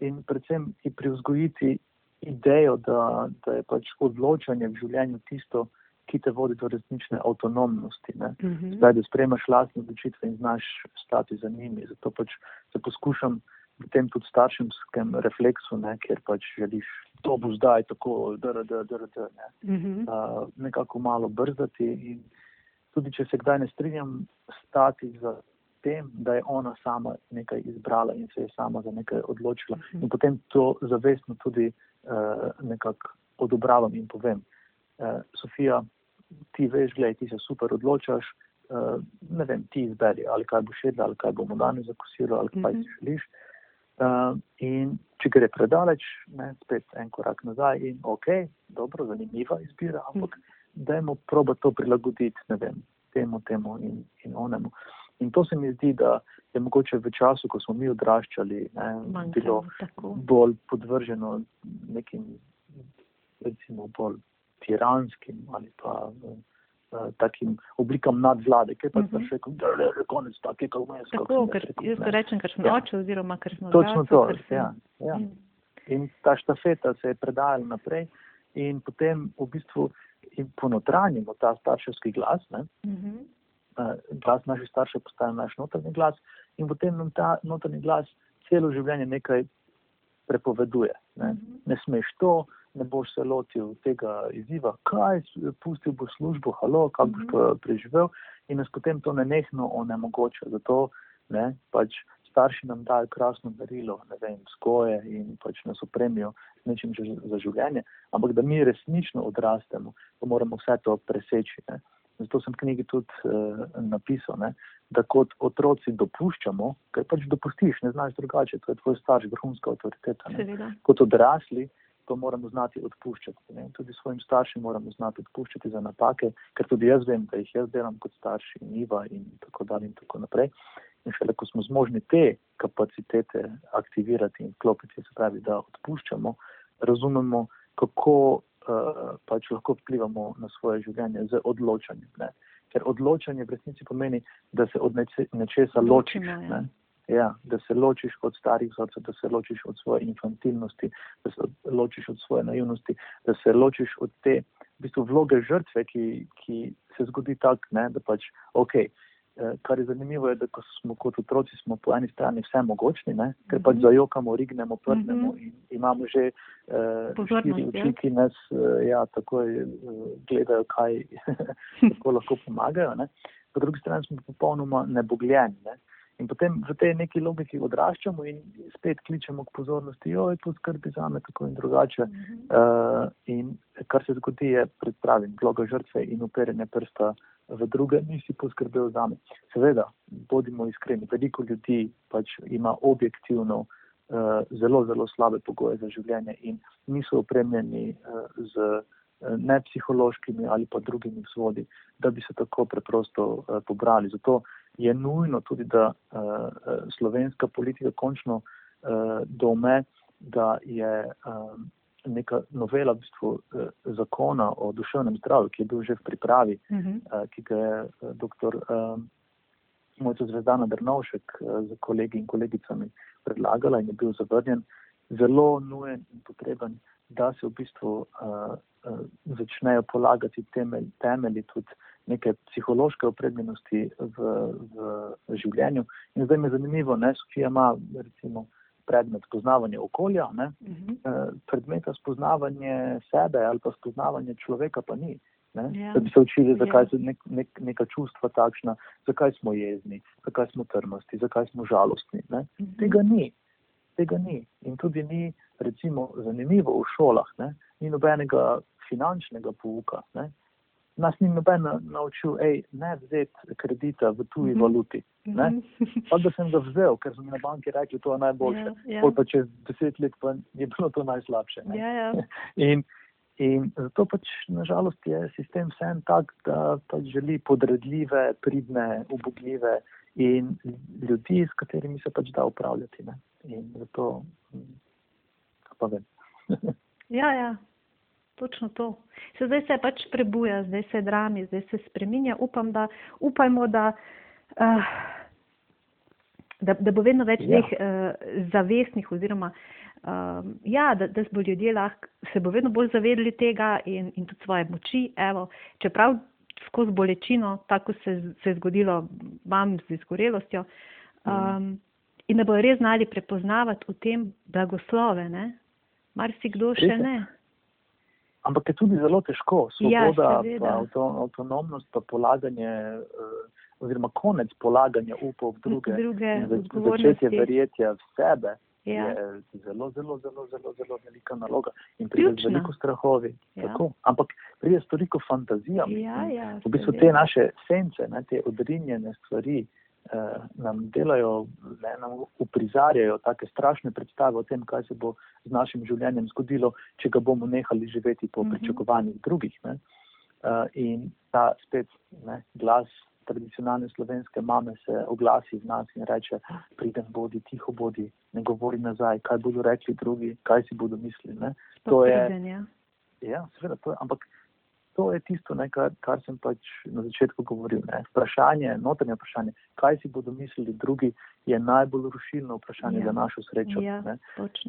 in predvsem ji privzgojiti idejo, da, da je pač odločanje v življenju tisto, ki te vodi do resnične avtonomnosti. Uh -huh. Zdaj, da sprejmaš lastne odločitve in znaš stati za njimi. Zato pač se poskušam v tem tudi staršemskem refleksu, ne, kjer pač želiš, to bo zdaj tako, da, da, da, da, da, ne. uh -huh. uh, nekako malo brzdati. In tudi, če se kdaj ne strinjam, stati za tem, da je ona sama nekaj izbrala in se je sama za nekaj odločila. Uh -huh. In potem to zavestno tudi uh, nekako odobravam in povem. Uh, Sofija, ti veš, gledaj, ti se super odločaš, uh, ne vem, ti izberi, ali kaj boš jedla, ali kaj bomo danes zakosili, ali kaj si mhm. želiš. Uh, in če gre predaleč, ne, spet en korak nazaj in ok, dobro, zanimiva izbira, ampak mm. dajmo proba to prilagoditi, ne vem, temu, temu in, in onemu. In to se mi zdi, da je mogoče v času, ko smo mi odraščali, ne, bilo tako. bolj podvrženo nekim, recimo, bolj tiranskim ali pa uh, takim oblikam nadvlade, ki pa se še kot da je konec take, kot imajo skozi. Tako, ker jaz to rečem, ker smo ja. oče oziroma ker smo Točno to, ja, ja. Mm. In ta štafeta se je predajala naprej in potem v bistvu ponotranjimo ta starševski glas, ne, mm -hmm. Glas naših staršev postaje naš notrni glas in potem nam ta notrni glas celo življenje nekaj prepoveduje. Ne, -hmm. ne smeš to, ne boš se lotil tega izziva, kaj, pustil bo službo, halo, kako boš to mhm. preživel in nas potem to nenehno onemogoča. Zato ne, pač starši nam dajo krasno darilo, ne vem, skoje in pač nas opremijo s nečim za življenje, ampak da mi resnično odrastemo, pa moramo vse to preseči. Ne. Zato sem v knjigi tudi uh, napisal, ne, da kot otroci dopuščamo, ker pač dopustiš, ne znaš drugače, to je tvoj starš, vrhunska avtoriteta. Kot odrasli, to moramo znati odpuščati. Ne? Tudi svojim staršem moramo znati odpuščati za napake, ker tudi jaz vem, da jih jaz delam kot starši in Iva in tako dalje in tako naprej. In šele, ko smo zmožni te kapacitete aktivirati in klopiti, se pravi, da odpuščamo, razumemo, kako pač lahko vplivamo na svoje življenje z odločanjem. Ne? Ker odločanje v resnici pomeni, da se od nečesa ločiš. Ja. Ne? Ja, da se ločiš od starih vzorcev, da se ločiš od svoje infantilnosti, da se ločiš od svoje naivnosti, da se ločiš od te v bistvu, vloge žrtve, ki, ki se zgodi tako, da pač ok. Eh, kar je zanimivo, je, da smo kot otroci, smo po eni strani vse mogočni, ne? ker pač mhm. zajokamo, rignemo, prdnemo in imamo že uh, štiri ja. oči, ki nas uh, ja, takoj uh, gledajo, kaj lahko pomagajo. Ne? Po drugi strani smo popolnoma nebogljeni. Ne? In potem v tej neki logiki odraščamo in spet kličemo k pozornosti, jo je to skrbi za me tako in drugače. Uh -huh. uh, in kar se zgodi, je predpravim vloga žrtve in uperjene prsta v druge, nisi poskrbel za me. Seveda, bodimo iskreni, veliko ljudi pač ima objektivno uh, zelo, zelo slabe pogoje za življenje in niso opremljeni uh, z uh, ne psihološkimi ali pa drugimi vzvodi, da bi se tako preprosto uh, pobrali. Zato je nujno tudi, da uh, slovenska politika končno uh, dome, da je uh, neka novela v bistvu, uh, zakona o duševnem zdravju, ki je bil že v pripravi, uh -huh. uh, ki ga je uh, dr. Uh, Mojca Zvezdana Drnovšek uh, z kolegi in kolegicami predlagala in je bil zavrnjen, zelo nujen in potreben, da se v bistvu uh, uh, začnejo polagati temelji temelj tudi neke psihološke opremljenosti v, v življenju. In zdaj me zanimivo, ne, Sofija ima recimo predmet spoznavanja okolja, ne, uh mhm. -huh. predmeta spoznavanje sebe ali pa spoznavanje človeka pa ni. Ne, ja. Da bi se učili, zakaj ja. so nek, nek, neka čustva takšna, zakaj smo jezni, zakaj smo trmasti, zakaj smo žalostni. Uh mhm. -huh. Tega ni. Tega ni. In tudi ni, recimo, zanimivo v šolah, ne, ni nobenega finančnega pouka. Ne nas ni noben naučil, ej, ne vzeti kredita v tuji mm -hmm. valuti. Mhm. Pa da sem ga vzel, ker so mi na banki rekli, to je najboljše. Ja. Ja. Pa čez deset let pa je bilo to najslabše. Yeah, yeah. in, in zato pač nažalost je sistem vsem tak, da pač želi podredljive, pridne, ubogljive in ljudi, s katerimi se pač da upravljati. Ne? In zato, pa vem. ja, ja. Točno to. Se zdaj se pač prebuja, zdaj se drami, zdaj se spreminja. Upam, da, upajmo, da, uh, da, da bo vedno več ja. teh uh, zavestnih oziroma um, ja, da, da bo ljudje lahko se bo vedno bolj zavedali tega in, in tudi svoje moči. Evo, čeprav skozi bolečino, tako se, se je zgodilo vam z izgorelostjo, um, in da bojo res znali prepoznavati v tem blagoslove, ne? Mar si kdo še ne? Ampak je tudi zelo težko. Ja, Svoboda, ja, pa avto, avtonomnost, pa polaganje, uh, oziroma konec polaganja upov v druge, druge začetje verjetja v sebe. Ja. Je zelo, zelo, zelo, zelo, zelo velika naloga in pride z veliko strahovi. Ja. Ampak pride s toliko fantazijami. Ja, ja, v bistvu te naše sence, ne, te odrinjene stvari, eh, nam delajo, ne, nam uprizarjajo take strašne predstave o tem, kaj se bo z našim življenjem zgodilo, če ga bomo nehali živeti po mm -hmm. pričakovanjih drugih. Ne. Uh, in ta spet ne, glas tradicionalne slovenske mame se oglasi v nas in reče: Pridem, bodi, tiho bodi, ne govori nazaj, kaj bodo rekli drugi, kaj si bodo mislili. Ne. To je. Ja, ja seveda, to je, ampak to je tisto, ne, kar, kar sem pač na začetku govoril. Ne. Vprašanje, notranje vprašanje, kaj si bodo mislili drugi, je najbolj rušilno vprašanje ja. za našo srečo. Ja,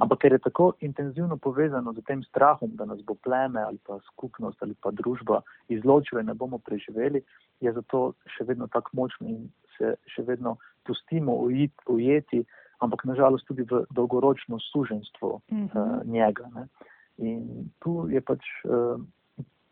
Ampak ker je tako intenzivno povezano z tem strahom, da nas bo pleme ali pa skupnost ali pa družba izločila in ne bomo preživeli, je zato še vedno tako močno in se še vedno pustimo ujeti, ampak nažalost tudi v dolgoročno suženstvo uh -huh. uh, njega. Ne. In tu je pač. Uh,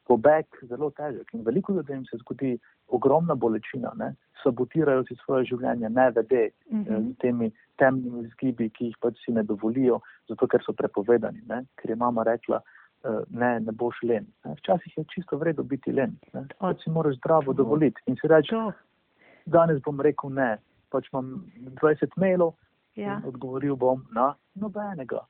pobeg zelo težek in veliko ljudem se zgodi ogromna bolečina, ne? sabotirajo si svoje življenje, ne vede mm -hmm. z temi temnimi zgibi, ki jih pač si ne dovolijo, zato ker so prepovedani, ne? ker je mama rekla, eh, ne, ne boš len. Ne? Včasih je čisto vredno biti len, pač si moraš zdravo dovoliti in si reči, danes bom rekel ne, pač imam 20 mailov, Ja. Odgovoril bom na nobenega.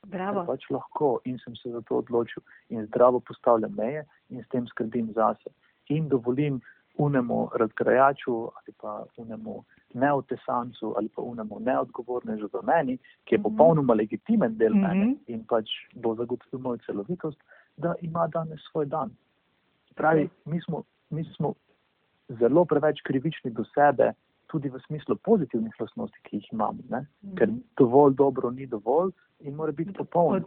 Pač lahko in sem se za to odločil in zdravo postavljam meje in s tem skrbim zase. In dovolim unemu razgrajaču ali pa unemu neotesancu ali pa unemu neodgovornežu za meni, ki je mm -hmm. popolnoma legitimen del mm -hmm. mene in pač bo zagotovil mojo celovitost, da ima danes svoj dan. Pravi, okay. mi, smo, mi smo zelo preveč krivični do sebe, tudi v smislu pozitivnih lastnosti, ki jih imamo. Mm -hmm. Ker dovolj dobro ni dovolj in mora biti popolno.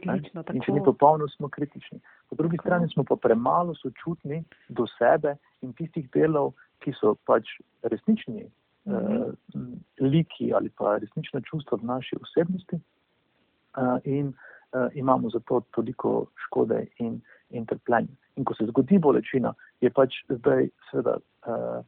In če ni popolno, smo kritični. Po drugi tako. strani smo pa premalo sočutni do sebe in tistih delov, ki so pač resnični mm -hmm. uh, liki ali pa resnična čustva v naši osebnosti. Uh, in uh, imamo zato toliko škode in, in trpljenja. In ko se zgodi bolečina, je pač zdaj, seveda, uh,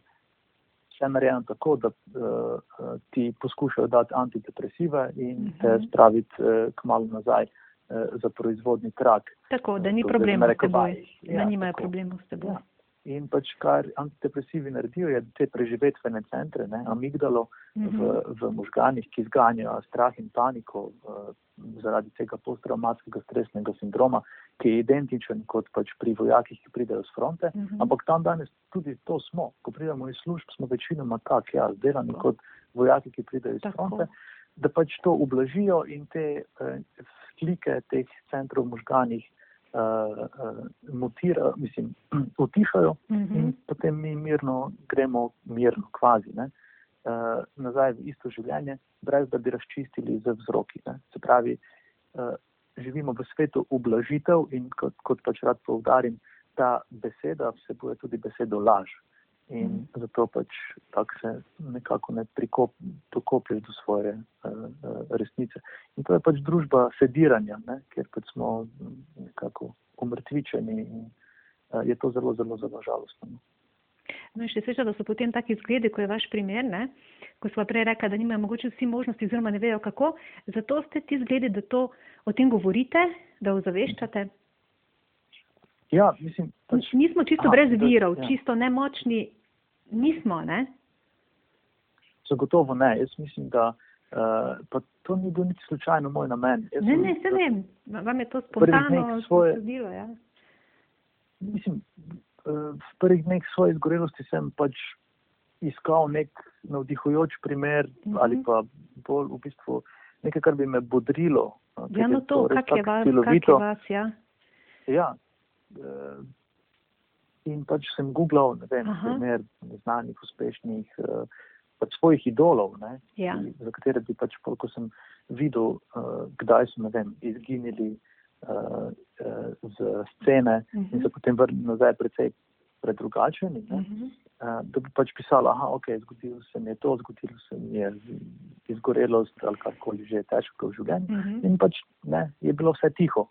vse narejeno tako, da uh, ti poskušajo dati antidepresive in uh -huh. te mhm. spraviti uh, k malu nazaj uh, za proizvodni trak. Tako, da ni problema s teboj, ja, da nimajo problemov s teboj. Ja. In pač kar antidepresivi naredijo, je te preživetvene centre, ne, amigdalo v, mhm. v možganih, ki zganjajo strah in paniko uh, zaradi tega posttraumatskega stresnega sindroma, ki je identičen kot pač pri vojakih, ki pridejo z fronte. Uh mhm. -huh. Ampak tam danes tudi to smo. Ko pridemo iz služb, smo večinoma tak, ja, zdelani kot vojaki, ki pridejo iz fronte, da pač to ublažijo in te uh, slike teh centrov možganih uh, mutirajo, mislim, utišajo uh -huh. in mhm. potem mi mirno gremo, mirno, kvazi, ne, uh, nazaj v isto življenje, brez da bi razčistili z vzroki. Ne. Se pravi, uh, živimo v svetu ublažitev in kot, kot pač rad povdarim, ta beseda vsebuje tudi besedo laž. In mm. zato pač tako se nekako ne prikoplješ do svoje uh, uh, resnice. In to je pač družba sediranja, ne? ker pač smo nekako umrtvičeni in uh, je to zelo, zelo, zelo žalostno. No, no še sreča, da so potem taki zgledi, ko je vaš primer, ne? ko smo prej rekli, da nimajo mogoče vsi možnosti oziroma ne vejo kako. Zato ste ti zgledi, da to o tem govorite, da ozaveščate. Ja, mislim, pač, nismo čisto aha, brez virov, ja. čisto nemočni, nismo. Ne? Zagotovo ne. Jaz mislim, da uh, to ni bil niti slučajno moj namen. Jaz ne, ne, se vem. Vam je to spontano zgodilo. Ja. Mislim, v prvih dneh svoje zgorelosti sem pač iskal nek navdihujoč primer mm -hmm. ali pa bolj v bistvu nekaj, kar bi me bodrilo. Ja, no to, kak je vas, kak je vas, ja. Ja, uh, in pač sem googlal, ne vem, Aha. primer neznanih, uspešnih uh, pač svojih idolov, ne, Ja. ki, za katere bi pač, ko sem videl, uh, kdaj so, ne vem, izginili uh, uh, z scene in Mhm. se potem vrnili nazaj precej predrugačeni, ne, Mhm. uh, da bi pač pisala, aha, ok, zgodilo se mi je to, zgodilo se mi je izgorelost ali karkoli že težko v življenju. Mhm. In pač ne, je bilo vse tiho.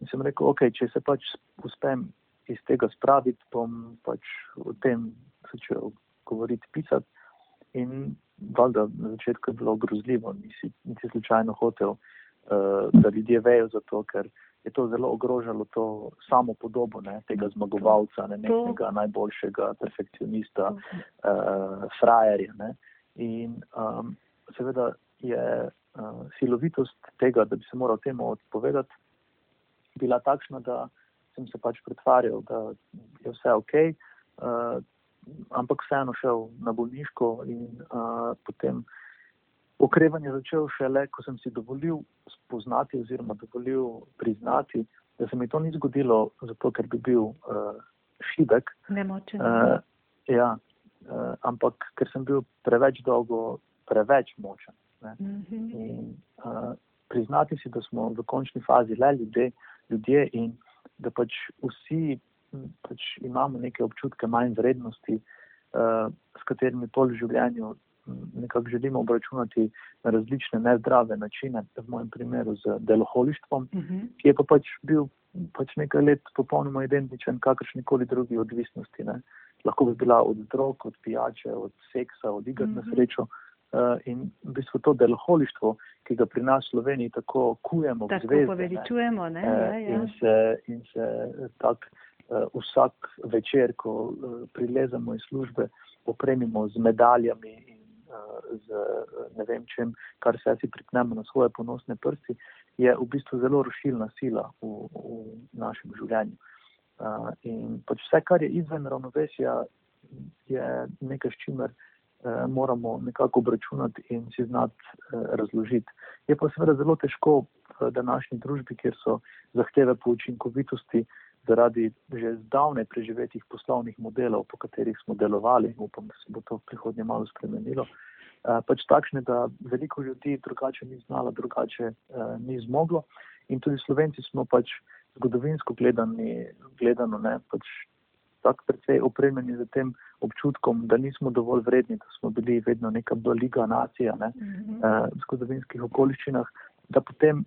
In sem rekel, ok, če se pač uspem iz tega spraviti, bom pač o tem začel govoriti, pisati. In valjda na začetku je bilo grozljivo, nisi, nisi slučajno hotel, uh, da ljudje vejo za to, ker je to zelo ogrožalo to samo podobo ne, tega zmagovalca, ne, To- nekega najboljšega perfekcionista, uh, frajerja. Ne. In um, seveda je uh, silovitost tega, da bi se moral temu odpovedati, bila takšna, da sem se pač pretvarjal, da je vse ok, uh, ampak vseeno šel na bolniško in uh, potem okrevanje začel šele, ko sem si dovolil spoznati oziroma dovolil priznati, da se mi to ni zgodilo zato, ker bi bil uh, šibek, Nemočen. uh, ja, uh, ampak ker sem bil preveč dolgo, preveč močen. Ne. Mhm. In uh, priznati si, da smo v končni fazi le ljudje, ljudje in da pač vsi m, pač imamo neke občutke manj vrednosti, uh, s katerimi pol v življenju nekako želimo obračunati na različne nezdrave načine, v mojem primeru z deloholištvom, Mhm. ki je pa pač bil pač nekaj let popolnoma identičen kakršnikoli drugi odvisnosti. Ne. Lahko bi bila od drog, od pijače, od seksa, od iger na Mhm. srečo. Uh, in v bistvu to deloholištvo, ki ga pri nas v Sloveniji tako kujemo Tako zvezde, ne, poveličujemo, ne? eh, Ja, ja. in se, in se eh, tak uh, vsak večer, ko uh, prilezemo iz službe, opremimo z medaljami in uh, z ne vem čem, kar se si priknemo na svoje ponosne prsti, je v bistvu zelo rušilna sila v, v našem življenju. Uh, in pač vse, kar je izven ravnovesja, je nekaj, s čimer eh, moramo nekako obračunati in si znati eh, razložiti. Je pa seveda zelo težko v današnji družbi, kjer so zahteve po učinkovitosti zaradi že zdavne preživetih poslovnih modelov, po katerih smo delovali, upam, da se bo to v prihodnje malo spremenilo, eh, pač takšne, da veliko ljudi drugače ni znalo, drugače eh, ni zmoglo. In tudi Slovenci smo pač zgodovinsko gledani, gledano, ne, pač tako precej opremljeni z tem občutkom, da nismo dovolj vredni, da smo bili vedno neka liga nacija ne, Mhm. eh, v zgodovinskih okoliščinah, da potem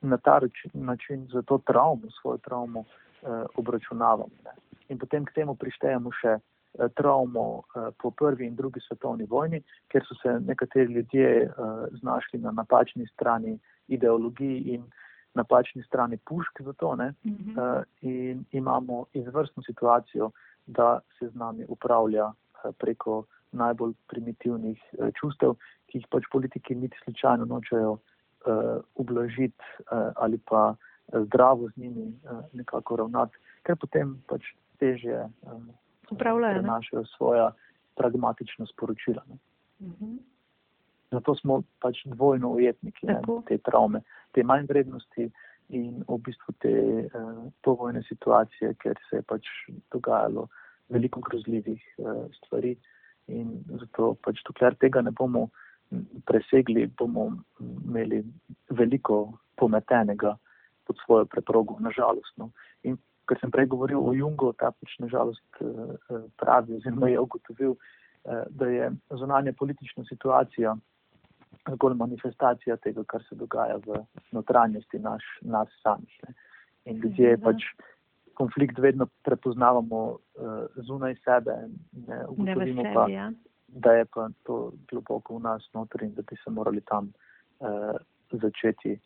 na ta način za to travmo, svojo travmo eh, obračunavamo. Ne. In potem k temu prištejemo še eh, travmo eh, po prvi in drugi svetovni vojni, ker so se nekateri ljudje znašli na napačni strani ideologij in napačni strani pušk za to. Ne. Mhm. Uh, in imamo izvrstno situacijo, da se z nami upravlja preko najbolj primitivnih čustev, ki jih pač politiki niti slučajno nočejo ublažiti ali pa zdravo z njimi uh, nekako ravnati, ker potem pač težje ne? prenašajo svoja pragmatična sporočila. Ne. Mhm. Zato smo pač dvojno ujetniki ne, te travme, te manj vrednosti in v bistvu te uh, povojne situacije, ker se je pač dogajalo veliko grozljivih uh, stvari. In zato pač dokler tega ne bomo presegli, bomo imeli veliko pometenega pod svojo preprogo, nažalost. No. In ker sem prej govoril o Jungu, ta pač nažalost uh, uh, pravi oziroma je ugotovil, uh, da je zunanja politična situacija zgolj manifestacija tega, kar se dogaja v notranjosti naš, nas samih. Ne. In ljudje Seveda. pač konflikt vedno prepoznavamo uh, zunaj sebe, ne Ne ugotovimo sebi, pa, ja. da je pa to globoko v nas noter in da bi se morali tam uh, začeti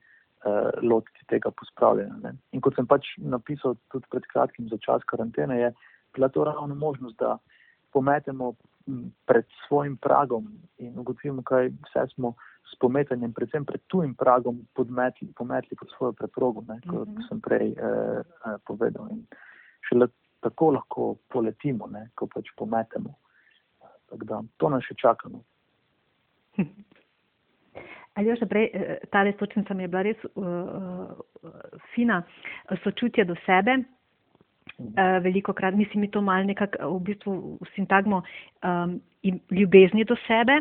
uh, lotiti tega pospravljanja. Ne. In kot sem pač napisal tudi pred kratkim za čas karantene, je bila to ravno možnost, da pometemo pred svojim pragom in ugotovimo, kaj vse smo s pometanjem, predvsem pred tujim pragom, podmetli, pometli pod svojo preprogo, ne, kot Mhm. sem prej eh, eh, povedal. In šele tako lahko poletimo, ne, ko pač pometemo. Tako da, to nas še čaka. Ali že prej, eh, ta sočnica mi je bila res uh, uh, fina, sočutje do sebe. uh, veliko krat, mislim, mi to mal nekako v bistvu v sintagmo um, ljubezni do sebe.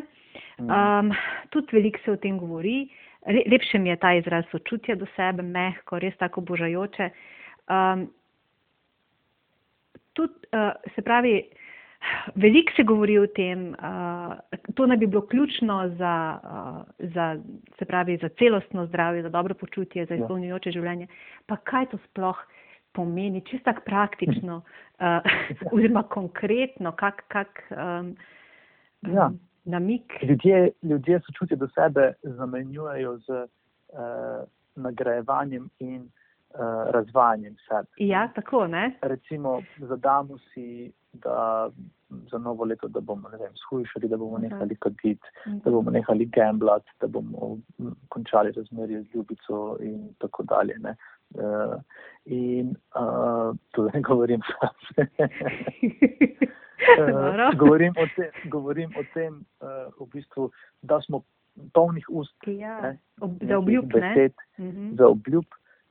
Um, tudi veliko se o tem govori. Lepše mi je ta izraz sočutja do sebe, mehko, res tako božajoče. Um, tudi, uh, se pravi, veliko se govori o tem, uh, to naj bi bilo ključno za, uh, za, se pravi, za celostno zdravje, za dobro počutje, za ja. izpolnjujoče življenje. Pa kaj to sploh pomeni, čisto tako praktično, uh, oziroma konkretno, kak, kak um, ja. namik? Ljudje, ljudje sočutje do sebe zamenjujejo z uh, nagrajevanjem in uh, razvajanjem sebe. Ja, tako ne. Recimo, zadamo si, da za novo leto, da bomo vem, shujšali, da bomo nehali kaditi, mhm. da bomo nehali gamblati, da bomo končali razmerje z ljubico in tako dalje. Ne. Uh, in uh, to ne govorim sam. uh, govorim o tem, govorim o tem uh, v bistvu, da smo polnih ust ja, ne, ob, za obljub. Besed, uh mhm. -huh. Za obljub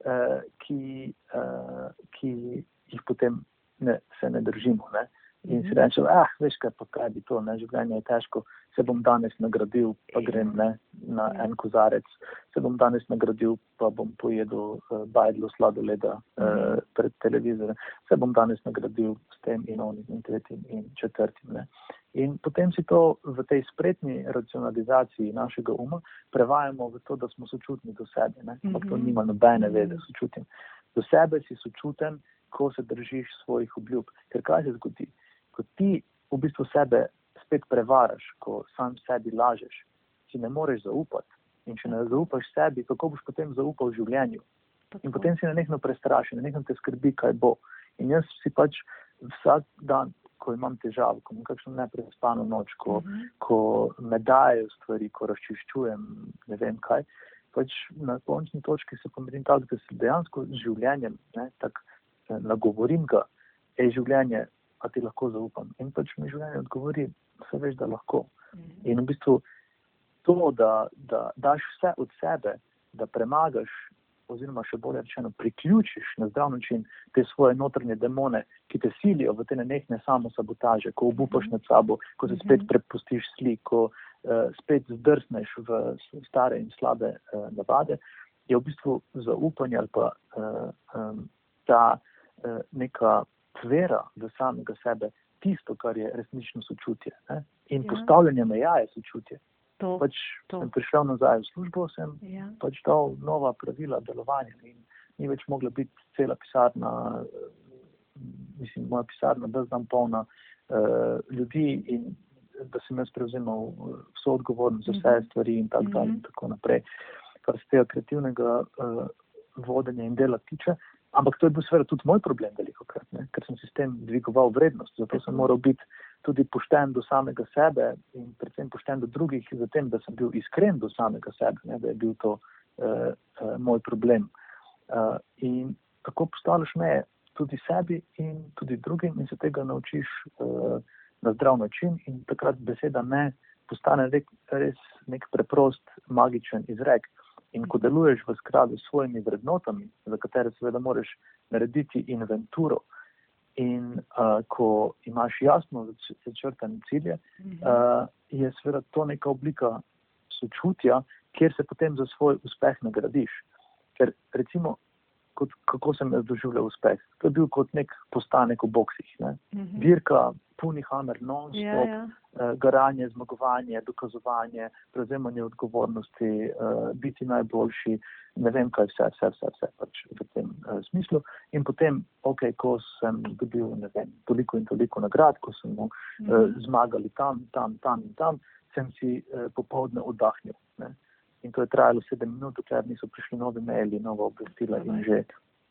uh, ki, uh, ki jih potem ne, se ne držimo. Ne? In si mhm. rečem, ah, veš kaj, pa kaj bi to, ne, življenje je težko, se bom danes nagradil, pa grem ne, na ja. en kozarec, se bom danes nagradil, pa bom pojedel uh, bajdlo sladoleda uh, pred televizorjem, se bom danes nagradil s tem in onim in tretjim in četrtim. Ne. In potem si to v tej spretni racionalizaciji našega uma prevajamo v to, da smo sočutni do sebe. Ampak to mhm. nima nobene vede, sočutim. Do sebe si sočuten, ko se držiš svojih obljub. Ker kaj se zgodi? Ko ti v bistvu sebe spet prevaraš, ko sam sebi lažeš, si ne moreš zaupati. In če ne zaupaš sebi, kako boš potem zaupal življenju? In potem si na nekno prestrašen, na nekno te skrbi, kaj bo. In jaz si pač vsak dan ko imam težave, ko imam kakšno neprespano noč, ko, uh mhm. -huh. ko me dajo stvari, ko razčiščujem ne vem kaj. Pač na končni točki se pomirim tako, da se dejansko z življenjem, tako eh, nagovorim ga, je življenje, a ti lahko zaupam. In pač mi življenje odgovori, vse veš, da lahko. Mhm. In v bistvu to, da, da daš vse od sebe, da premagaš oziroma še bolje rečeno, priključiš na zdrav način te svoje notranje demone, ki te silijo v te nenehne samo sabotaže, ko obupaš nad sabo, ko se spet mhm. prepustiš slik, ko uh, spet zdrsneš v stare in slabe uh, navade, je v bistvu zaupanje ali pa uh, um, ta neka tvera v samega sebe tisto, kar je resnično sočutje. Ne? In ja. postavljanje meja je sočutje. To, pač to. sem prišel nazaj v službo, sem ja. pač dal nova pravila delovanja in ni več mogla biti cela pisarna, mislim, moja pisarna, da znam polna uh, ljudi in da sem jaz prevzemal vso odgovornost za vse mhm. stvari in tako dalje in mhm. tako naprej. Kar se tega kreativnega uh, vodenja in dela tiče, Ampak to je bil seveda tudi moj problem, veliko krat, ne? ker sem si s tem dvigoval vrednost. Zato sem moral biti tudi pošten do samega sebe in predvsem pošten do drugih, zatem, da sem bil iskren do samega sebe, ne? da je bil to uh, uh, moj problem. Uh, in tako postavljaš meje tudi sebi in tudi drugim in se tega naučiš uh, na zdrav način in takrat beseda ne postane res nek preprost, magičen izrek. In ko deluješ v skladu s svojimi vrednotami, za katere seveda moraš narediti inventuro, in uh, ko imaš jasno začrtane cilje, uh, je seveda to neka oblika sočutja, kjer se potem za svoj uspeh nagradiš. Ker recimo, kot, kako sem jaz doživljal uspeh. To je bil kot nek postanek v boksih. Uh mhm. -huh. Dirka, puni hammer, non-stop, yeah, yeah. uh, garanje, zmagovanje, dokazovanje, prevzemanje odgovornosti, uh, biti najboljši, ne vem kaj vse, vse, vse, vse pač v tem uh, smislu. In potem, ok, ko sem dobil vem, toliko in toliko nagrad, ko smo uh -huh. uh, zmagali tam, tam, tam in tam, sem si uh, popovdne oddahnil. Ne? In to je trajalo sedem minut, dokler niso prišli novi maili, nova obvestila in že eh,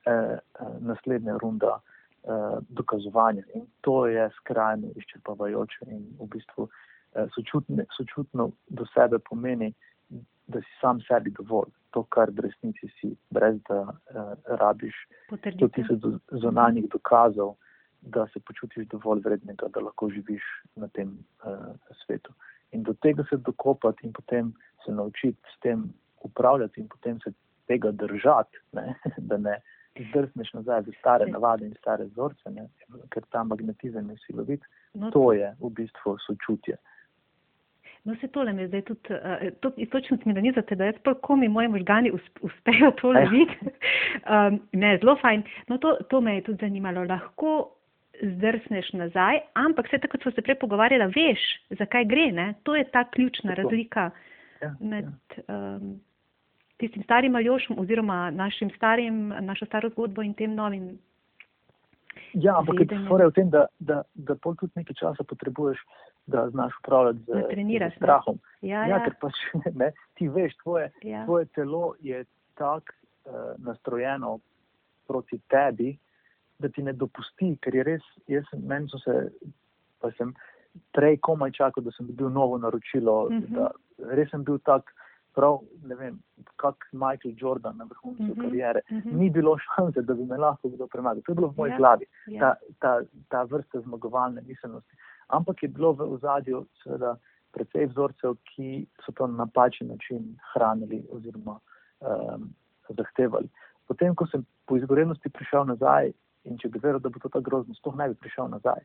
eh, naslednja runda eh, dokazovanja. In to je skrajno izčrpavajoče in v bistvu eh, sočutne, sočutno do sebe pomeni, da si sam sebi dovolj. To, kar v resnici si, brez da eh, rabiš to tisoč zonanjih dokazov, da se počutiš dovolj vrednega, da lahko živiš na tem eh, svetu. In do tega se dokopati in potem se naučiti s tem upravljati in potem se tega držati, ne? da ne zdrsneš nazaj v stare navade in stare vzorce, ne, ker ta magnetizem je silovit, no, to je v bistvu sočutje. No, se tole mi zdaj tudi, uh, to, točno mi nanizate, da jaz pa komi moji možgani uspejo tole ja. videti. um, ne, zelo fajn. No, to, to me je tudi zanimalo. Lahko zdrsneš nazaj, ampak vse tako, kot smo se prej pogovarjali, veš, zakaj gre. Ne? To je ta ključna tako. razlika ja, med ja. Um, tistim starim aljošom oziroma našim starim, našo staro zgodbo in tem novim. Ja, ampak je v tem, da, da, da pol tudi nekaj časa potrebuješ da znaš upravljati z, z strahom. Ja, ja, ja. Ker pač ne, ti veš, tvoje, ja. tvoje telo je tako uh, nastrojeno proti tebi, da ti ne dopusti, ker je res, jaz meni so se, pa sem prej komaj čakal, da sem dobil novo naročilo, mm -hmm. da res sem bil tak, prav, ne vem, kak Michael Jordan na vrhuncu mm -hmm. karijere. Mm -hmm. Ni bilo šanse, da bi me lahko kdo premagal. To je bilo v moji ja. glavi, ja. ta, ta, ta vrsta zmagovalne miselnosti ampak je bilo v ozadju seveda precej vzorcev, ki so to na napačen način hranili oziroma um, zahtevali. Potem, ko sem po izgorenosti prišel nazaj in če bi veril, da bo to tako grozno, sploh ne bi prišel nazaj,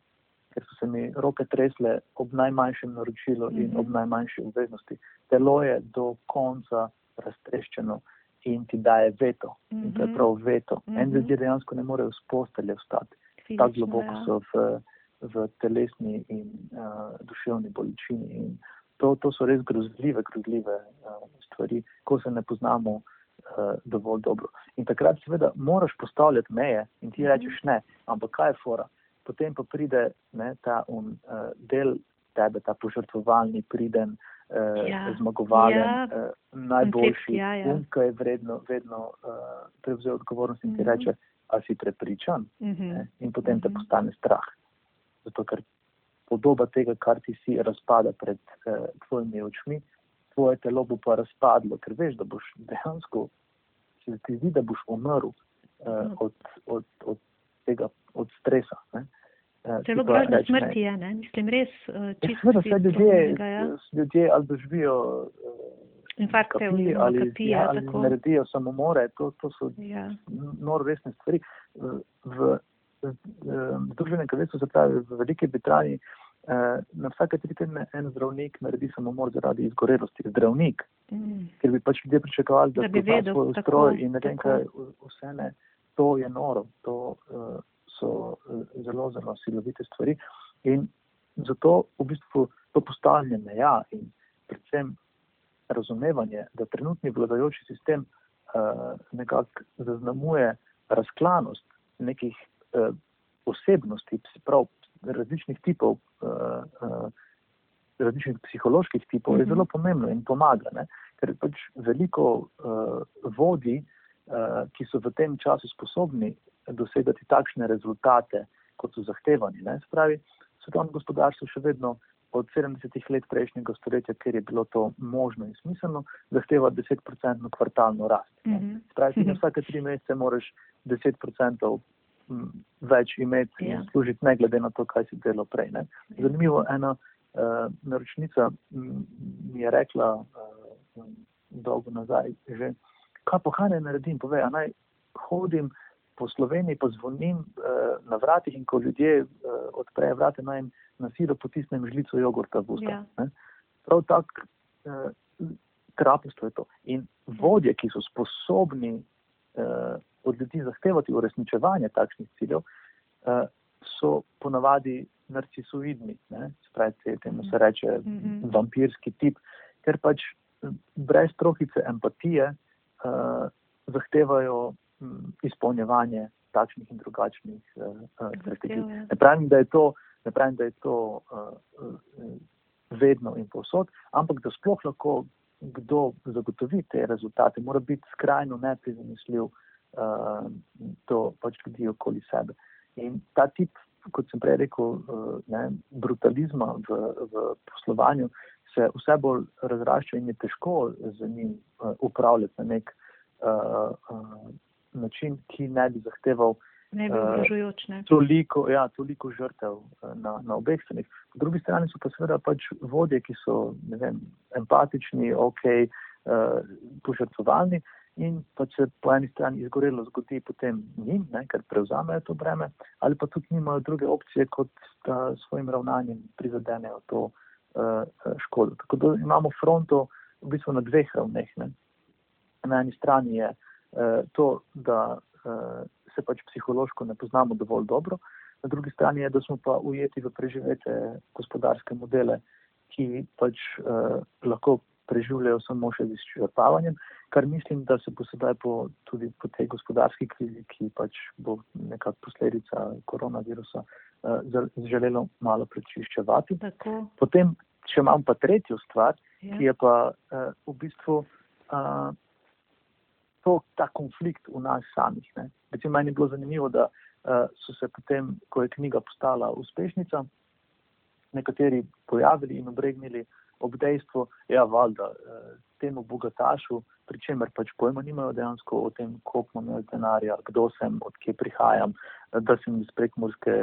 ker so se mi roke tresle ob najmanjšem naročilu mm -hmm. in mhm. ob najmanjši obveznosti. Telo je do konca raztreščeno in ti daje veto. Mm -hmm. In to je mhm. prav veto. Mm -hmm. En ljudje dejansko ne morejo z postelje vstati. Tako globoko ja. so v v telesni in uh, duševni bolečini. In to, to so res grozljive, grozljive uh, stvari, ko se ne poznamo uh, dovolj dobro. In takrat, seveda, moraš postavljati meje in ti rečeš ne, ampak kaj je fora. Potem pa pride ne, ta um, uh, del tebe, ta požrtvovalni, priden, uh, ja. zmagovalen, ja. uh, najboljši, ja, ja. Um, ki je vredno, vedno uh, prevzel odgovornost in ti mm -hmm. reče, a si prepričan. Mm -hmm. In potem mm -hmm. te mhm. postane strah zato ker podoba tega, kar ti si, razpada pred eh, tvojimi očmi, tvoje telo bo pa razpadlo, ker veš, da boš dejansko, se ti zdi, da boš umrl eh, od, od, od tega, od stresa. Ne? Eh, Zelo grožna smrt je, ne? mislim, res eh, čisto. Seveda se ljudje, ja? ljudje ali doživijo eh, infarkte kapi, ali, kapi, ja, ali naredijo samomore, to, to so ja. noro resne stvari. V, Združenem kraljestvu, se pravi v Veliki Britaniji, na vsake tri tedne en zdravnik naredi samomor zaradi izgorelosti. Zdravnik, mm. ker bi pač ljudje pričakovali, da, da bi vedel svoj ustroj in ne vem kaj vse ne. To je noro, to uh, so uh, zelo, zelo silovite stvari. In zato v bistvu to postavljanje meja in predvsem razumevanje, da trenutni vladajoči sistem uh, nekako zaznamuje razklanost nekih uh, osebnosti, prav različnih tipov, uh, uh, različnih psiholoških tipov, mm -hmm. je mhm. zelo pomembno in pomaga. Ne? Ker pač veliko uh, vodi, ki so v tem času sposobni dosegati takšne rezultate, kot so zahtevani. Ne? Spravi, svetovno gospodarstvo še vedno. Od 70 let prejšnjega stoletja, ker je bilo to možno in smiselno, zahteva 10-odstotno kvartalno rast. Mm -hmm. Pravi, da vsake tri mesece moraš 10% več imeti in ja. služiti, ne glede na to, kaj si delal prej. Ne. Zanimivo, ena uh, naročnica mi je rekla uh, dolgo nazaj, že, kaj pohane naredim, pove, naj hodim po Sloveniji, pa zvonim uh, na vratih in ko ljudje uh, odprejo vrate, naj jim na silo potisnem žlico jogurta v usta. Ja. Prav tako uh, trapostvo je to. In vodje, ki so sposobni uh, od ljudi zahtevati uresničevanje takšnih ciljev, uh, so ponavadi narcisoidni, spravi, temu se reče mm -hmm. vampirski tip, ker pač brez trohice empatije zahtevajo um, izpolnjevanje takšnih in drugačnih uh, strategij. Ja. Ne pravim, da je to, pravim, da je to vedno in posod, ampak da sploh lahko kdo zagotovi te rezultate, mora biti skrajno neprizanesljiv to pač ljudi okoli sebe. In ta tip, kot sem prej rekel, ne, brutalizma v, v poslovanju se vse bolj razrašča in je težko z njim uh, upravljati na nek uh, uh, način, ki ne bi zahteval. Ne bi ne. Toliko, ja, toliko žrtev na, na obeh stranih. Po drugi strani so pa seveda pač vodje, ki so, vem, empatični, ok, uh, požrtvovalni, in pa se po eni strani izgorelo zgodi potem njim, ne, ker prevzamejo to breme, ali pa tudi nimajo druge opcije, kot da svojim ravnanjem prizadenejo to uh, škodo. Tako da imamo fronto v bistvu na dveh ravneh. Ne. Na eni strani je uh, to, da se pač psihološko ne poznamo dovolj dobro, na drugi strani je, da smo pa ujeti v preživete gospodarske modele, ki pač lahko preživljajo samo še z izčrpavanjem, kar mislim, da se bo sedaj po, tudi po tej gospodarski krizi, ki pač bo nekak posledica koronavirusa, želelo malo prečiščevati. Potem, če imam pa tretjo stvar, ja. ki je pa uh, v bistvu uh, to, ta konflikt v nas samih. Ne. Recimo, meni je bilo zanimivo, da uh, so se potem, ko je knjiga postala uspešnica, nekateri pojavili in obregnili ob dejstvu, ja, valjda uh, temu bogatašu, pri čemer pač pojma nimajo dejansko o tem, koliko imam denarja, kdo sem, odkje prihajam, da sem iz prekmorske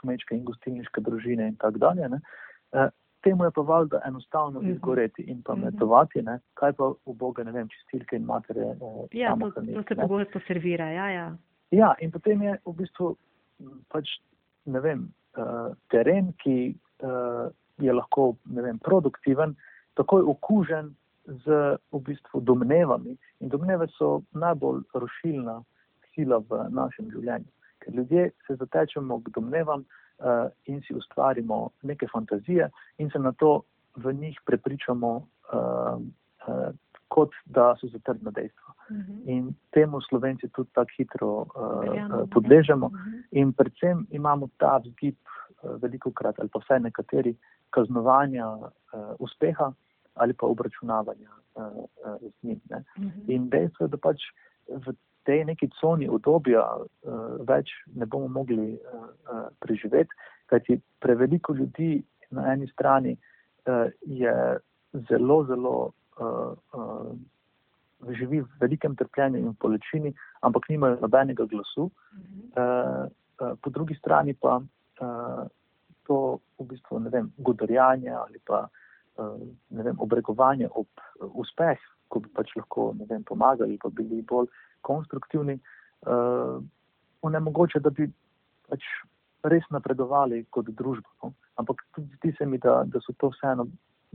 kmečke in gostilniške družine in tako dalje. Uh, temu je pa valjda enostavno mhm. izgoreti in pametovati, ne? kaj pa v Boga, ne vem, čistilke in matere. Eh, ja, to, to se pogosto servira, ja, ja. Ja, in potem je v bistvu pač, ne vem, teren, ki je lahko, vem, produktiven, takoj okužen z v bistvu domnevami. In domneve so najbolj rošilna sila v našem življenju. Ker ljudje se zatečemo k domnevam, uh, in si ustvarimo neke fantazije, in se na to v njih prepričamo, uh, uh, kot da so zatrdna dejstva. Uh mhm. -huh. In temu Slovenci tudi tako hitro uh, podležemo, uh mhm. -huh. in predvsem imamo ta vzgib, uh, veliko krat, ali pa vsaj nekateri, kaznovanja uh, uspeha ali pa obračunavanja uh, uh, z njim. Mhm. -huh. In dejstvo je, da pač v tej neki coni obdobja uh, več ne bomo mogli uh, uh, preživeti, kajti preveliko ljudi na eni strani uh, je zelo, zelo uh, uh, živi v velikem trpljenju in bolečini, ampak nimajo nobenega glasu. Uh, uh, po drugi strani pa uh, to v bistvu vem, godorjanje ali pa uh, ne vem, obregovanje ob uh, uspeh, ko bi pač lahko vem, pomagali, pa bili bolj konstruktivni, uh, onemogoče, da bi pač res napredovali kot družba. No? Ampak tudi zdi se mi, da, da so to vseeno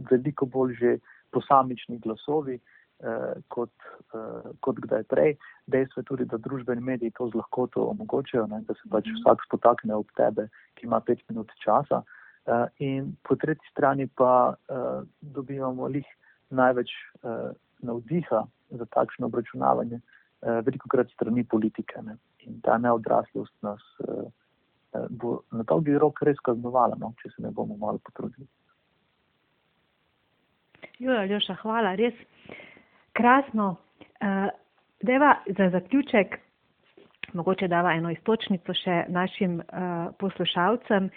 veliko bolj že posamični glasovi. Eh, kot, eh, kot kdaj prej. Dejstvo je tudi, da družbeni mediji to z lahkoto omogočajo, ne, da se pač mhm. vsak spotakne ob tebe, ki ima pet minut časa. Eh, in po tretji strani pa dobivamo lih največ navdiha za takšno obračunavanje, veliko krat strani politike. Ne. In ta neodraslost nas bo na dolgi rok res kaznovala, no, če se ne bomo malo potrudili. Jo, Aljoša, hvala, res krasno. Deva za zaključek, mogoče dava eno istočnico še našim poslušalcem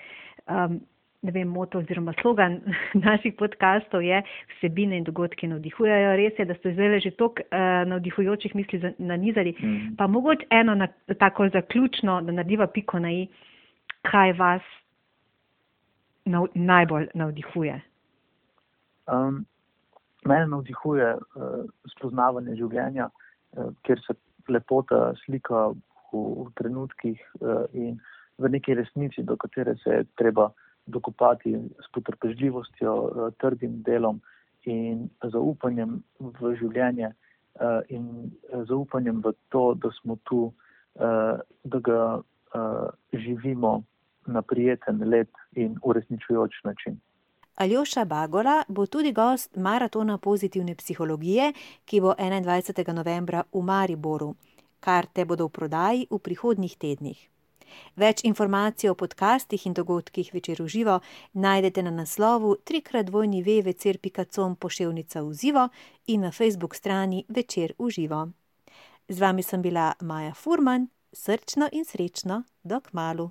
ne vem, moto oziroma slogan naših podkastov je vsebine in dogodki navdihujajo. Res je, da ste zdaj že toliko uh, navdihujočih misli nanizali, mm. pa mogoče eno na, tako zaključno, da narediva piko na i, kaj vas nav, najbolj navdihuje. Um, mene navdihuje uh, spoznavanje življenja, uh, kjer se lepota slika v, v trenutkih uh, in v neki resnici, do katere se je treba dokopati s potrpežljivostjo, eh, trdim delom in zaupanjem v življenje eh, in zaupanjem v to, da smo tu, da ga živimo na prijeten, lep in uresničujoč način. Aljoša Bagola bo tudi gost maratona pozitivne psihologije, ki bo 21. novembra v Mariboru. Karte bodo v prodaji v prihodnjih tednih. Več informacij o podcastih in dogodkih večer v živo najdete na naslovu trikratvojni vvcer.com poševnica v živo in na facebook strani večer v živo. Z vami sem bila Maja Furman, srčno in srečno, dok malu.